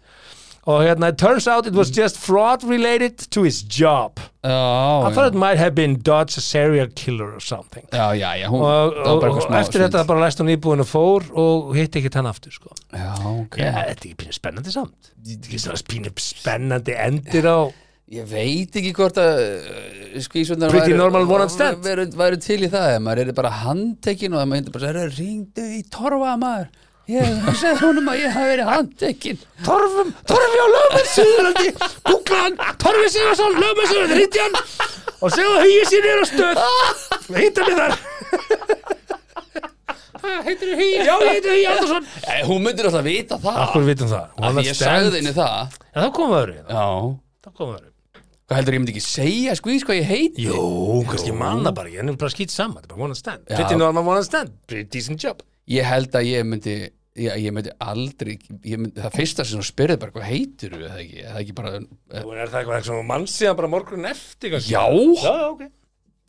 Og hérna, it turns out it was just fraud related to his job. Já, I thought it might have been Dodge a serial killer or something. já, já, já hún, Og, og, og smá eftir þetta bara læst hún íbúðin og fór og hitti ekkert hann aftur, sko. Já, ok Já, þetta er ekki spennandi samt Þetta er spennandi endir á Ég veit ekki hvort að uh, skvísundar Pretty normal one night stand. væru, væru til í það ef maður er bara handtekinn og það maður bara segir, ringdu í torfa maður. Ég segði honum að ég hafi verið handtekinn. Torfum, Torfi á lögmenn Suðurlandi Googla hann, Torfi Sigursson, lögmenn Suðurlandi Hitti hann og segja að hugið sér er á stöð. Hitta mig þar. Heitir þið hugið? Já, heitir hugið Andersson. Eh, Hún myndir alltaf vita það. Það? Af því ég sagði henni það. Já, það komum við öðru Já, Það. Komum við öðru hvað heldur ég myndi ekki segja skvís hvað ég heiti? Jú, kannski manna bara Ég er bara skýt saman, þetta er bara one and stand. Já. Pretty normal one and stand, pretty decent job. Ég held að ég myndi ég, ég myndi aldrei ég myndi, það fyrsta sem þú spyrði bara hvað heitir þú eða ekki, eða ekki bara Nú er það eitthvað sem mann síðan bara morgun eftir kannski? Já. Já, ok.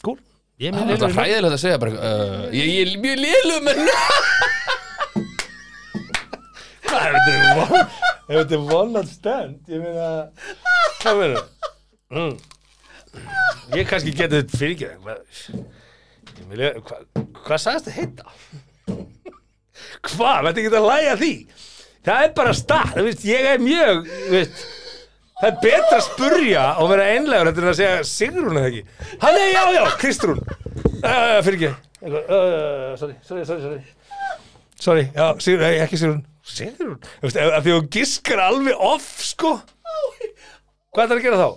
Cool. Ég Það minn er alltaf hræðilegt að segja bara uh, ég, ég er mjög lélum en Hvað er þetta þetta er one night stand Ég meina Hvað meina mm. Ég kannski geti þetta fyrir ekki Ég meina Hvað hva sagðist það heita? Hvað, þetta ekki að læja því? Það er bara stað veist, Ég er mjög veist, Það er betra að spurja og vera einlegur Þetta er að segja Sigrún eða ekki. Hann er já, já, Kristrún. Uh, Fyrir ekki uh, Sorry, sorry, sorry, sorry. Já, Sigrún, nei, ekki Sigrún. Sigrún, þú veist, því þú giskar alveg off, sko. Hvað er það að gera þá?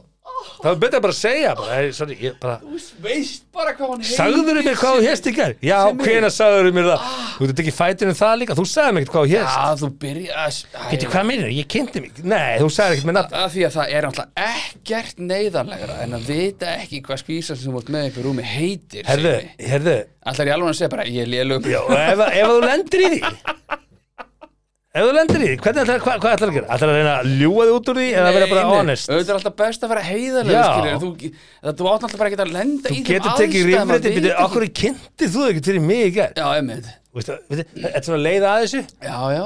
Það er betur bara að segja bara, hey, sorry, ég bara veist bara hvað hann Sagður mér hvað þú hérst í gær? Já, hvena sagður mér það? Þú veit ekki fætur um það líka, þú sagði mér ekkert hvað þú hérst Já, þú byrja Veitu hvað minnir, ég kynnti mig Nei, þú sagði ekkert með nafn. Af því að það er alltaf ekkert neyðarlegra en að vita ekki hvað skvísan sem þú ert með í rúmi heitir Herðu, herðu. Alltaf er ég alveg að segja bara ég er lélum Já, ef, ef þú lendir í því Ef þú lendir í því, ætlar, hvað, ætlar að gera? Ætlar að reyna að ljúga þig út úr því eða vera bara honest? Auðvitað er alltaf best að vera heiðarlega skilur, þú, það, þú átt alltaf bara ekki að lenda í Þú þeim getur tekið aðstæðum að rifriti, vita byrju, ekki- okkur kynntir þú ekkert fyrir mig í gær? Já, einmitt Þetta er svona leið að þessu? Já, já.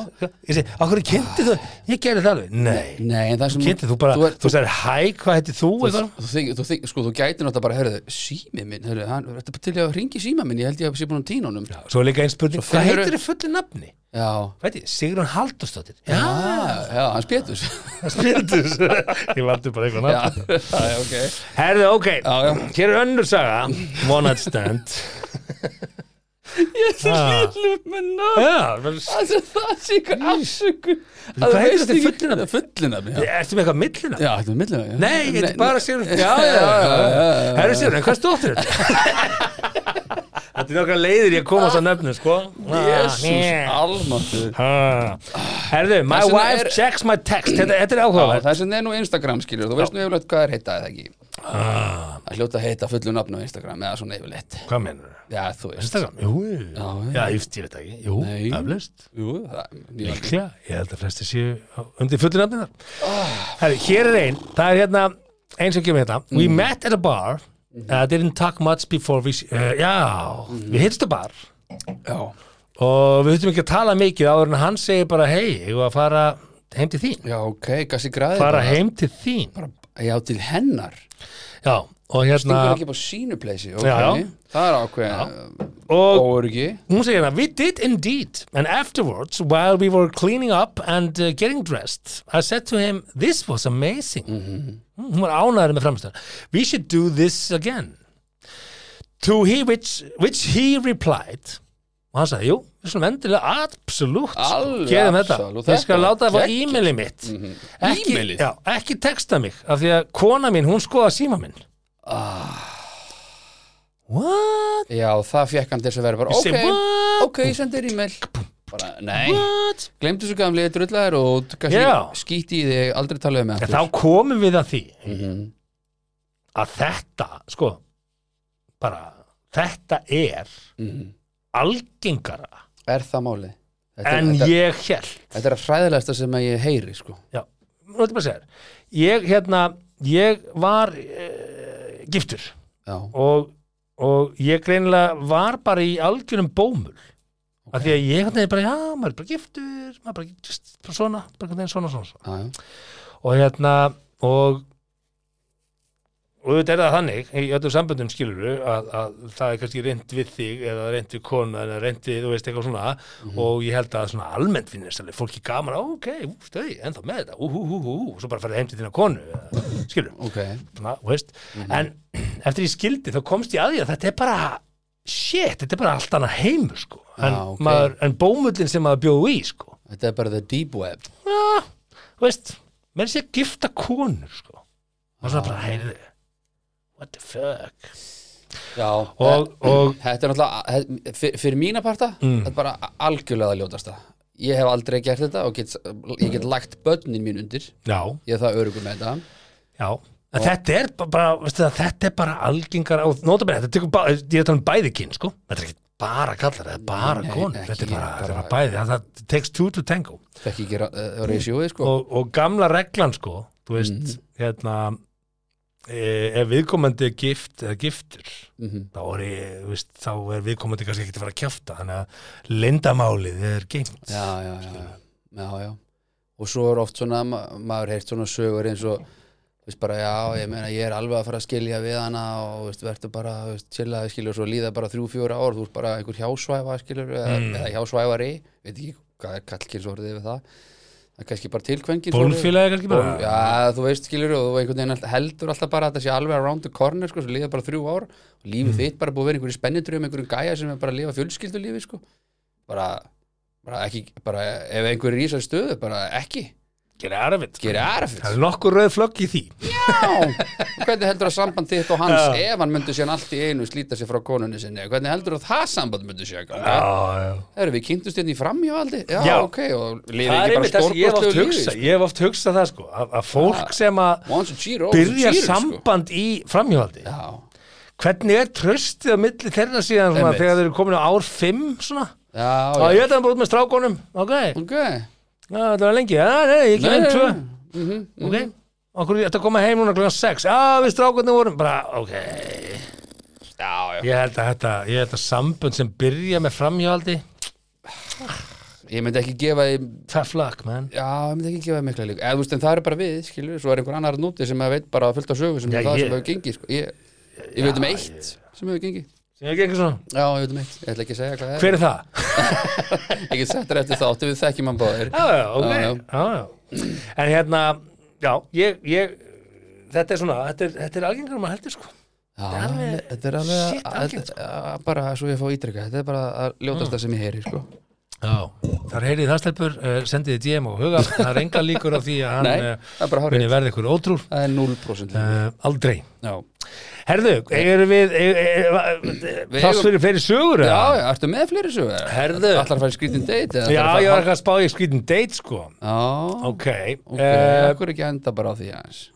Ég segi, okkur kynntir þú? Ég gerði það alveg. Nei, Nei, en það sem kynntir þú bara, Þú, er, þú sagðir hæ, hvað heitir þú? þú, þig, sko, þú gætir náttúrulega bara, hörðu, sími minn, hörðu, hann, þetta til að ringi síma minn, ég held ég að sé búin honum. Já, Svo er líka einn spurning, hvað heitir þið fullu nafni? já, Veit ég, Sigrun Haldursdóttir Já, já, hann spjötus. það spildur Ég Ég er Ah. lillum með menn- Það sé það ykkur afsökun. Hvað heitir þetta í fullinafni? Fullinafni, ertu með eitthvað millina? Já, þetta er millinafni. Nei, þetta er bara Sigrun Já, já, já, já Herðu Sigrun, en hvað stóttir þetta? Þetta er nokkra leiðir ég að komast að nöfnu, sko Jésús, Ah, almáttur. ah. Herðu, my Það wife er- checks my text Þetta, er áhugavert það sem er nú Instagram skilur, þú veist nú yfirleitt hvað er heita eða ekki. Ah, Það hljóta að heita fullu nafn á Instagram eða svona yfirleitt. Hvað mennur það? Já, þú veist. Instagram? Jú. Já, já, ég, ég veit ekki. Jú, Nei. eflaust Jú, það, Líklega, ég held að flesti séu undir fullu nafninar Herri, hér er ein, það er hérna eins sem kemur hérna. We met at a bar. Uh, didn't talk much before we uh, Já, við hittst á bar. Já, og við höfum ekki að tala mikið áður en hann segir bara hei, ég var að fara heim til þín? Já, ok, gassi græði. fara heim til þín. Bara, já, til hennar. Já, og hérna Stingur ekki á sínu pleysi ok, Já, já. það er ákveð og óöryggi hún segir hérna we did indeed and afterwards while we were cleaning up and uh, getting dressed I said to him this was amazing Mhm. hún var ánæður með framstöð we should do this again to he which, which he replied og hann sagði, jú, við skulum endilega absolutt, sko, gerum þetta. ég skal láta það var fá e-mailið mitt. Ekki, E-mailið? já, ekki texta mig af því að kona mín, hún skoða síma minn. Ah. what? já, það fekk hann til að vera bara ok, ok, ég sendi þér e-mail. Bara, nei, what? glemdu svo gamli drullar og skíti í þig aldrei talaðu með aftur. Þá komum við að því Mhm. að þetta, sko bara, þetta er Mhm. algengara er það málið? Þetta, en þetta, ég held þetta er að hræðilegsta sem að ég heyri sko. Já, nú ætlum að segja þér. ég, hérna, ég var uh, giftur. Já, og, og ég greinilega var bara í algjörum bómul. Af því að ég hérna bara, já, maður er bara giftur maður er bara, just, bara svona, bara veginn svona, svona, svona. Já, já. og hérna og og þetta er það þannig í öllum samböndum skilur að, að það er kannski reynd við þig eða reynd við konu eða reynd við, þú veist, eitthvað svona. Og ég held að svona almennt finnist alveg fólki gaman, "Ó, ok, stöði, ennþá með þetta ú, ú, ú, ú, og svo bara farið heim til þína konu skilur, ok, svona, þú veist. En eftir ég skildi þá komst ég að því að þetta er bara shit, þetta er bara allt annað heimur sko en, Já, ok. maður, en bómullin sem maður bjóðu í sko. Þetta er bara the deep web. Já, þú veist, mér sé gifta konur sko. Og svona bara, heyrðu what the fuck? Já, og, og þetta er náttúrulega fyr, fyrir mína parta, Mm. þetta er bara algjörlega að ljótasta. Ég hef aldrei gert þetta og get, ég get lagt börnin mín undir. Já, ég er það örugum með þetta. Já. En þetta er ba- bara, veistu það, þetta er bara algengar og notabene, þetta tekur bara, ég er að tala um bæði kyn sko, þetta er ekki bara kallar þetta er bara konur, þetta er bara, bara- er bara bæði það, það takes two to tango. Ekki uh, reisjóið sko. Og, og gamla reglan sko, þú veist, hérna e, ef viðkomandi er gift eða giftur Mhm. þá er, ég, veist, þá er viðkomandi kannski ekki að fara að kjafta þannig að lindamálið er geimt já, já, já, já, já, og svo er oft svona ma maður heyrt svona sögur eins og veist bara, já, ég meina, ég er alveg að fara að skilja við hana og veist, verður bara, chillaði skilur og svo líða bara þrjú, fjóra ár, þú veist bara einhver hjásvæfa skilur, Mm. eða hjásvæfari veit ekki hvað er kallkynsorðið við það það er kannski bara tilkvengin Bólfélagi kannski bara? Ból, já, þú veist, skilur og þú einhvern veginn heldur alltaf bara að það sé alveg around the corner, sko, svo líða bara þrjú ár. Og lífið þitt bara búið að vera einhverju spennindröðum einhverjum gæja sem er bara að lifa fjölskyldulífi, sko. Bara, bara ekki, bara ef einhverju rísar stöðu, bara ekki gera erfitt sko. gera erfitt það er nokkur rauð flögg í því Já, hvernig heldur að samband þitt og hans Já. ef hann myndi síðan allt í einu slíta sig frá konunni sinni, hvernig heldur að það samband myndi sér ganga? já, Erum við kynntust hérna í framhjáaldi? Já, Já. ok, og liðið það er ekki einmitt bara það sem ég hef oft stórkostlegu hugsa lífi? ég hef oft hugsað það sko að, að fólk sem að Once a cheater, always a byrja cheater, sko. samband í framhjóðaldi Já, hvernig er tröstið á milli þeirra síðan svona, Einmitt. þegar þeir eru komin á ár 5 svona já, og já. ég ætla að búið með strákonum ok, Ok, þetta var lengi. Já, nei, ég nei, tvö. nei. Mhm, ok, ég ætla að koma heim núna klokkan 6 já, við strákonum vorum bara, ok. Já, já. Ég held að þetta, ég held að sambund sem byrja með framhjóðaldi Ég myndi ekki gefa því tough luck, man. Já, ég myndi ekki gefa því mikla líka Eða, þú veist, en það er bara við, skilur Svo er einhver annar núti sem að veit bara fullt af sögu sem Já, það ég- sem hefur gengið sko. Ég, ég veit um eitt sem hefur gengið Já, ég veit um eitt, ég ætla ekki að segja hvað það hver er það? er Ég get sett þér eftir þáttu við þekkjum hann báðir. Já, já, ok. Já, já, en hérna, já, ég, ég þetta er svona, þetta er, þetta er algengar maður heldur sko. Já, er alveg- þetta er alveg algengt, þetta- já, bara svo ég fá ítrykka Þetta er bara að ljótasta sem ég heyri sko. Já, þar heyrið það stelpur, uh, sendið DM og huga, það er enga líkur á því að hann bara muni verði ykkur ótrúr Það er 0% uh, aldrei. Já, Herðu, erum við eigum- fyrir fleiri sögur? já, eða? já, ertu með fleiri sögu? Herðu. Allar að í skrítin date? eða já, að ég var ekki að spá í skrítin date sko. Já, Ok, ok, eh, ekkur ekki enda bara á því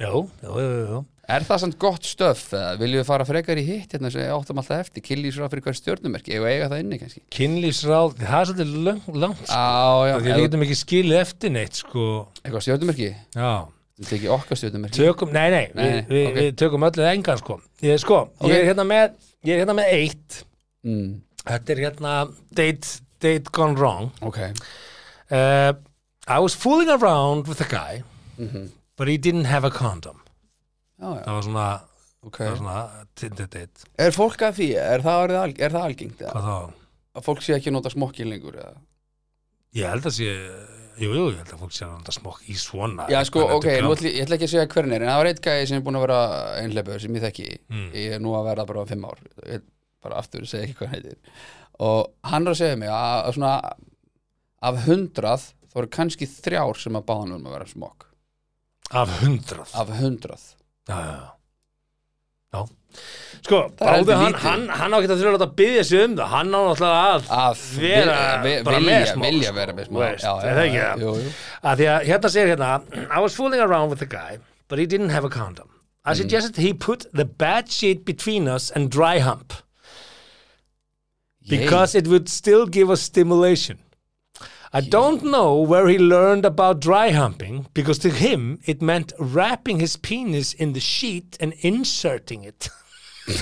jú, jú, jú. Er það samt gott stöf? Viljum við fara frekar í hitt hérna sem áttum alltaf eftir Killísra fyrir hver stjörnumerki Eða eiga það inni kannski Kynlífsráð, það er svolítið langt, langt sko. Já, já, Því við getum ekki skilið eftir neitt sko. eitthvað stjörnumerki Já, Þetta er ekki okkar stjörnumerki tökum, nei, nei, Nei, nei, við, ok. við tökum öllu engan sko. Ég, sko, Ok. ég er hérna með ég er hérna með eitt mm, Þetta er hérna date, date gone wrong Ok, uh, I was fooling around with a guy Mhm. but he didn't have a condom það var svona ok. það er svona Tinder date. Er fólk að því, er það, er það algengt hvað þá? að fólk sé ekki að nota smokkin lengur eða? Ég held að sé Jú, jú, ég held að fólk sé að nota smokk í svona Já, sko, ok, ætla, ég ætla ekki að segja hvern er en það var eitt gæði sem er búin að vera einhleipur sem ég þekki, Mm. ég er nú að vera bara fimm ár, ég, bara aftur segja ekki hvað heitir. Og hann er að segja mig að, að svona af hundrað þá eru kannski þrjár sem að báðan um að vera smokk. Af hundrað? Af hundrað Já, já, já. Já. Sko, báði hann, hann, hann á ekki að þurfa að byggja sig um það. Hann á náttúrulega að að vera vi- vi- bara vilja, með vilja sko. vera með smokk Veist, já, er það ekki það? jú, jú. að því að hérna segir hérna I was fooling around with the guy but he didn't have a condom. I suggested he put the bad shit between us and dry hump. Because it would still give us stimulation I don't know where he learned about dry humping because to him it meant wrapping his penis in the sheet and inserting it.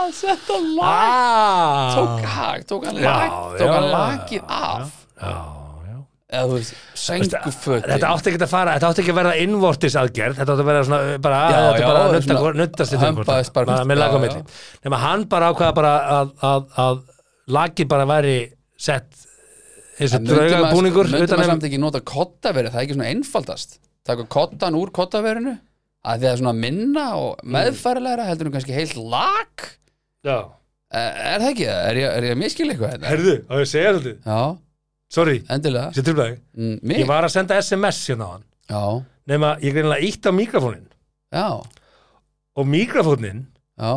Ah, setta lag ah, tók, ha, tók hann Já, lag tók já, hann já, lagið af já, Þetta átti ekki að fara, þetta átti ekki að vera innvortis aðgerð, þetta átti að vera svona bara, Já, já, bara að nutta, á já, milli. Nefna hann bara ákvaða bara að, að, að lagið bara væri sett eins og drauga búningur utan að um samt ekki nota kottaverið, það er ekki svona einfaldast. Taka kottan úr kottaverinu að því að svona minna og Mm. meðfærilegra heldur nú kannski heilt lag? Já, Er, er það ekki? Það? Er ég, að miskila eitthvað þetta? herðu, á ég að segja þetta Já, Sorry, endilega. Sér trúblaði mm, Ég var að senda SMS hérna á hann. Já, Nefna, ég greinilega ítt á mikrofónin já, og mikrofónin já.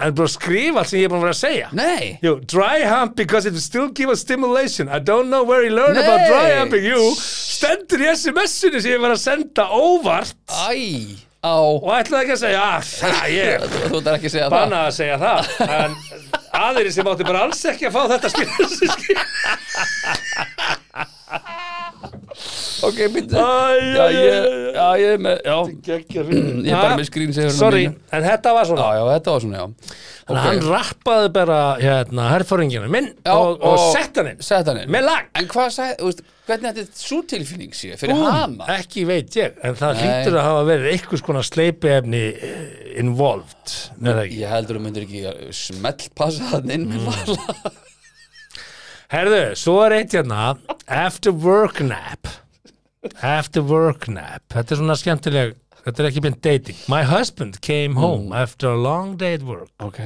Hann er bara að skrifa allt sem ég er búin að vera að segja. Nei, Yo, dry hump because it will still give us stimulation. I don't know where he learned Nei. about dry humping. You. Stendur í SMS-inu sem ég var að senda óvart. Æ, á og ætlaði ekki að segja, ah, það ég Þú ætlar ekki að segja það banna að segja það. En aðri sem átti bara alls ekki að fá þetta skil. Ok, býttu Æ, Já, ég, já, ég er með, já. Ég er bara með á Sorry, en þetta var Já, svona. já, þetta var svona, já Að hann rappaði bara hérna herfóringina minn Já, og, og, og- sett hann inn. hann með lag. En hvað sagði, hvernig þetta svo tilfinning sé fyrir Búm, hana? ekki veit ég en það Nei. hlýtur að hafa verið einhvers konar sleipiefni eh, involved Ég heldur að myndir ekki smell passa það inn með lala herðu, svo er eitt hérna after work nap. After work nap. Þetta er svona skemmtileg þetta er ekki beint dating. My husband came home after a long day at work. Ok,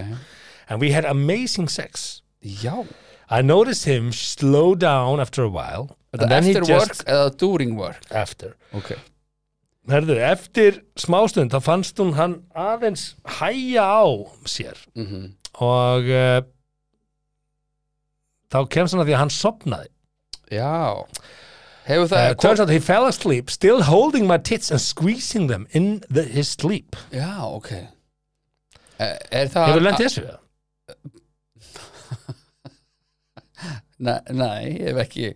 and we had amazing sex. Já. I noticed him slow down after a while. And then he After just work eða during work? After. Ok, Herðu, eftir smástund þá fannst hún hann aðeins hæja á sér. Mhm. Og uh, þá kemst hann að því að hann sopnaði. Já Hefur Uh, það turns out he fell asleep still holding my tits and squeezing them in the, his sleep. Já, ok Er, er það Hefur lent í þessu? Nei, nei, ég hef ekki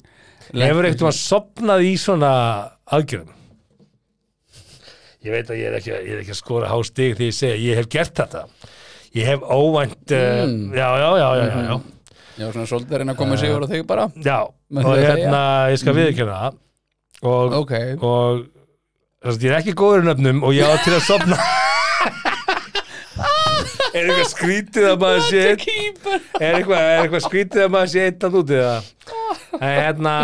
Hefur eitthvað sopnað í svona aðgjörðum? Ég veit að ég er ekki, ég er ekki að skora hástig því ég segja ég hef gert þetta. Ég hef óvænt, uh, Mm. já, já, já, já, já, já. Já, svona svolítið að reyna að koma sig yfir á þig bara. Já, og hérna, ég skal viðkjöna það. Og, Ok, og þess, ég er ekki góður í nöfnum og ég á til að sopna Er eitthvað skrítið að maður sé er eitthvað, er eitthvað skrítið að maður sé eitt að úti það en hérna,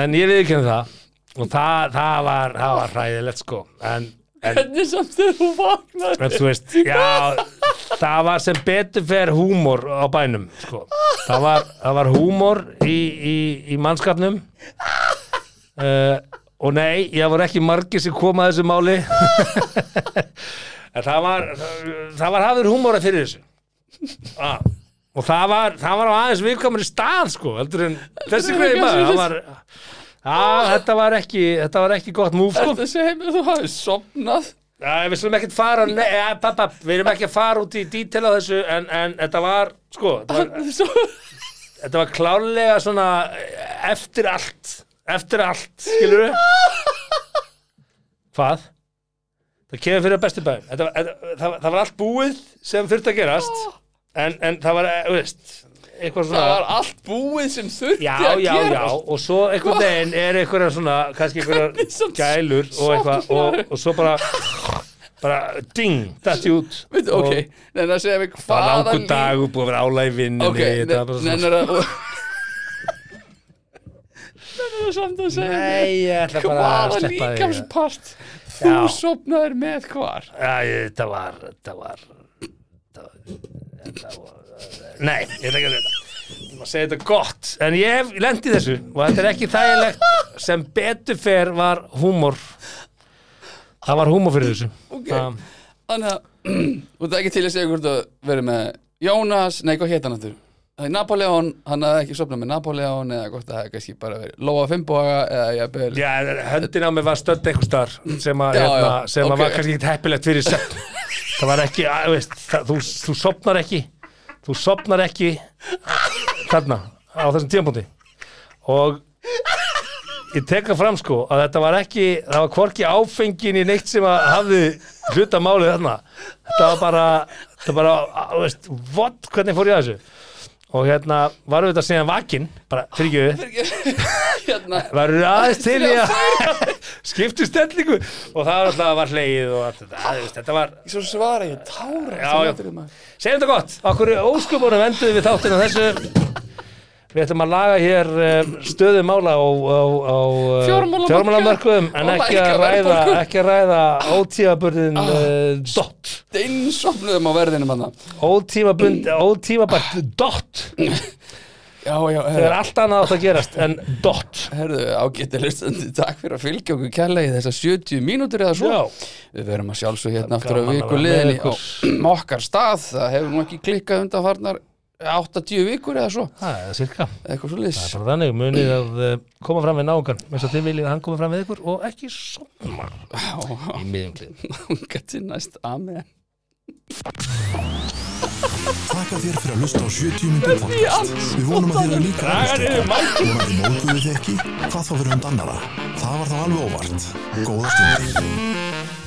en ég viðkjöna það. Og það, það var var hræðilegt sko. En, en, Hvernig samt þegar þú vaknar en þú veist, já það var sem betur fer húmor á bænum sko. það var, það var húmor í, í, í mannskapnum. Uh, og nei, ég voru ekki margir sem koma að þessu máli. Það var það, það var hafður húmora fyrir þessu. Ah. og það var, það var á aðeins viðkomur í stað sko, heldur en þessi greið maður. Það var, að, þetta var ekki þetta var ekki gott múf sko. Þetta segir mér að þú hafið sopnað Já, við slum ekkert fara nei, ja, papp, papp, við erum ekki að fara út í dítil á þessu en, en þetta var sko, þetta var, þetta var klárlega svona eh, eftir allt eftir allt, skilur við Hvað? Það kemur fyrir bestu bæðum það, var- það var allt búið sem þurfti að gerast en, en það var, eh, veist eitthvað það svona var allt búið sem þurfti Já, að já, gera. já, og svo einhvern veginn er einhverja svona, kannski einhverja gælur og eitthvað og, og svo bara, bara ding, dætti út Veitu, ok, nennar að segja mig Það var langur líf- dagur, búið að vera álæg í vinninni Ok, þetta nennar að Nennar að samt að segja að Hvaða líkamspart Þú Já. sopnaðir með hvar? Já, þetta var, þetta var Nei, ég ætla ekki að þetta. Ég má segja þetta gott. En ég hef lent í þessu og þetta er ekki þægilegt. Sem betur fer var húmor. Það var húmor fyrir þessu. Ok. Það- Þannig að Þú ert ekki til að segja hvort að verið með Jónas, nei hvað hétt hann aftur? Það er Napoleon, hann hafði ekki sopnað með Napoleon eða gott að það hefði kannski bara verið Lóa Fimboga eða jafnvel Já, höndin á mig var stödd einhver staðar sem, að, Já, hérna, já, sem ok. að var kannski ekki heppilegt fyrir svefn það var ekki, að, veist, það, þú, þú sopnar ekki þú sopnar ekki þarna á þessum tímapunkti. Og ég teka fram sko að þetta var ekki það var hvorki áfengin í neitt sem að hafði hluta málið þarna. Þetta var bara, þetta var bara veist, what, hvernig fór ég að þessu og hérna varum við þetta síðan vakinn? Bara fyrir Hérna. Varum við aðeins til í að skiptu stellingu. Og það var alltaf var hleið og allt þetta, það, veist, þetta var Svo svara ég tára segjum þetta gott, okkur óskupunum enduðu við þáttinu þessu við ætlum að laga hér um, stöðu mála á, á, á Fjármálamarkaði. fjármálamarkuðum en ekki að ræða ekki að ræða ótímabundin Ah. uh, dot Steinsopnuðum á verðinum hann ótímabært dot Já, já, þegar herru, allt annað átt að gerast en dot herru ágætti hlustandi Takk fyrir að fylgja okkur kærlega í þessar 70 mínútur eða svo. Já. Við verum að sjálfsög hérna aftur á viku liðinni á okkar stað. Það hefur nú ekki klikkað undanfarnar 8-10 vikur eða svo. Það er cirka Eitthvað svo Það liðs er bara þannig, munið að uh, koma fram við náungan eins og þið viljið að hann komi fram við ykkur og ekki svona í miðjumklið Gæti næst, amen. Þakka þér fyrir að hlusta á 70 myndir podcast. Við vonum að þér eru líka aðeins Vonandi móðguðu þið ekki, hvað þá fyrir hund annara. Það var þá alveg óvart. Góða stundir.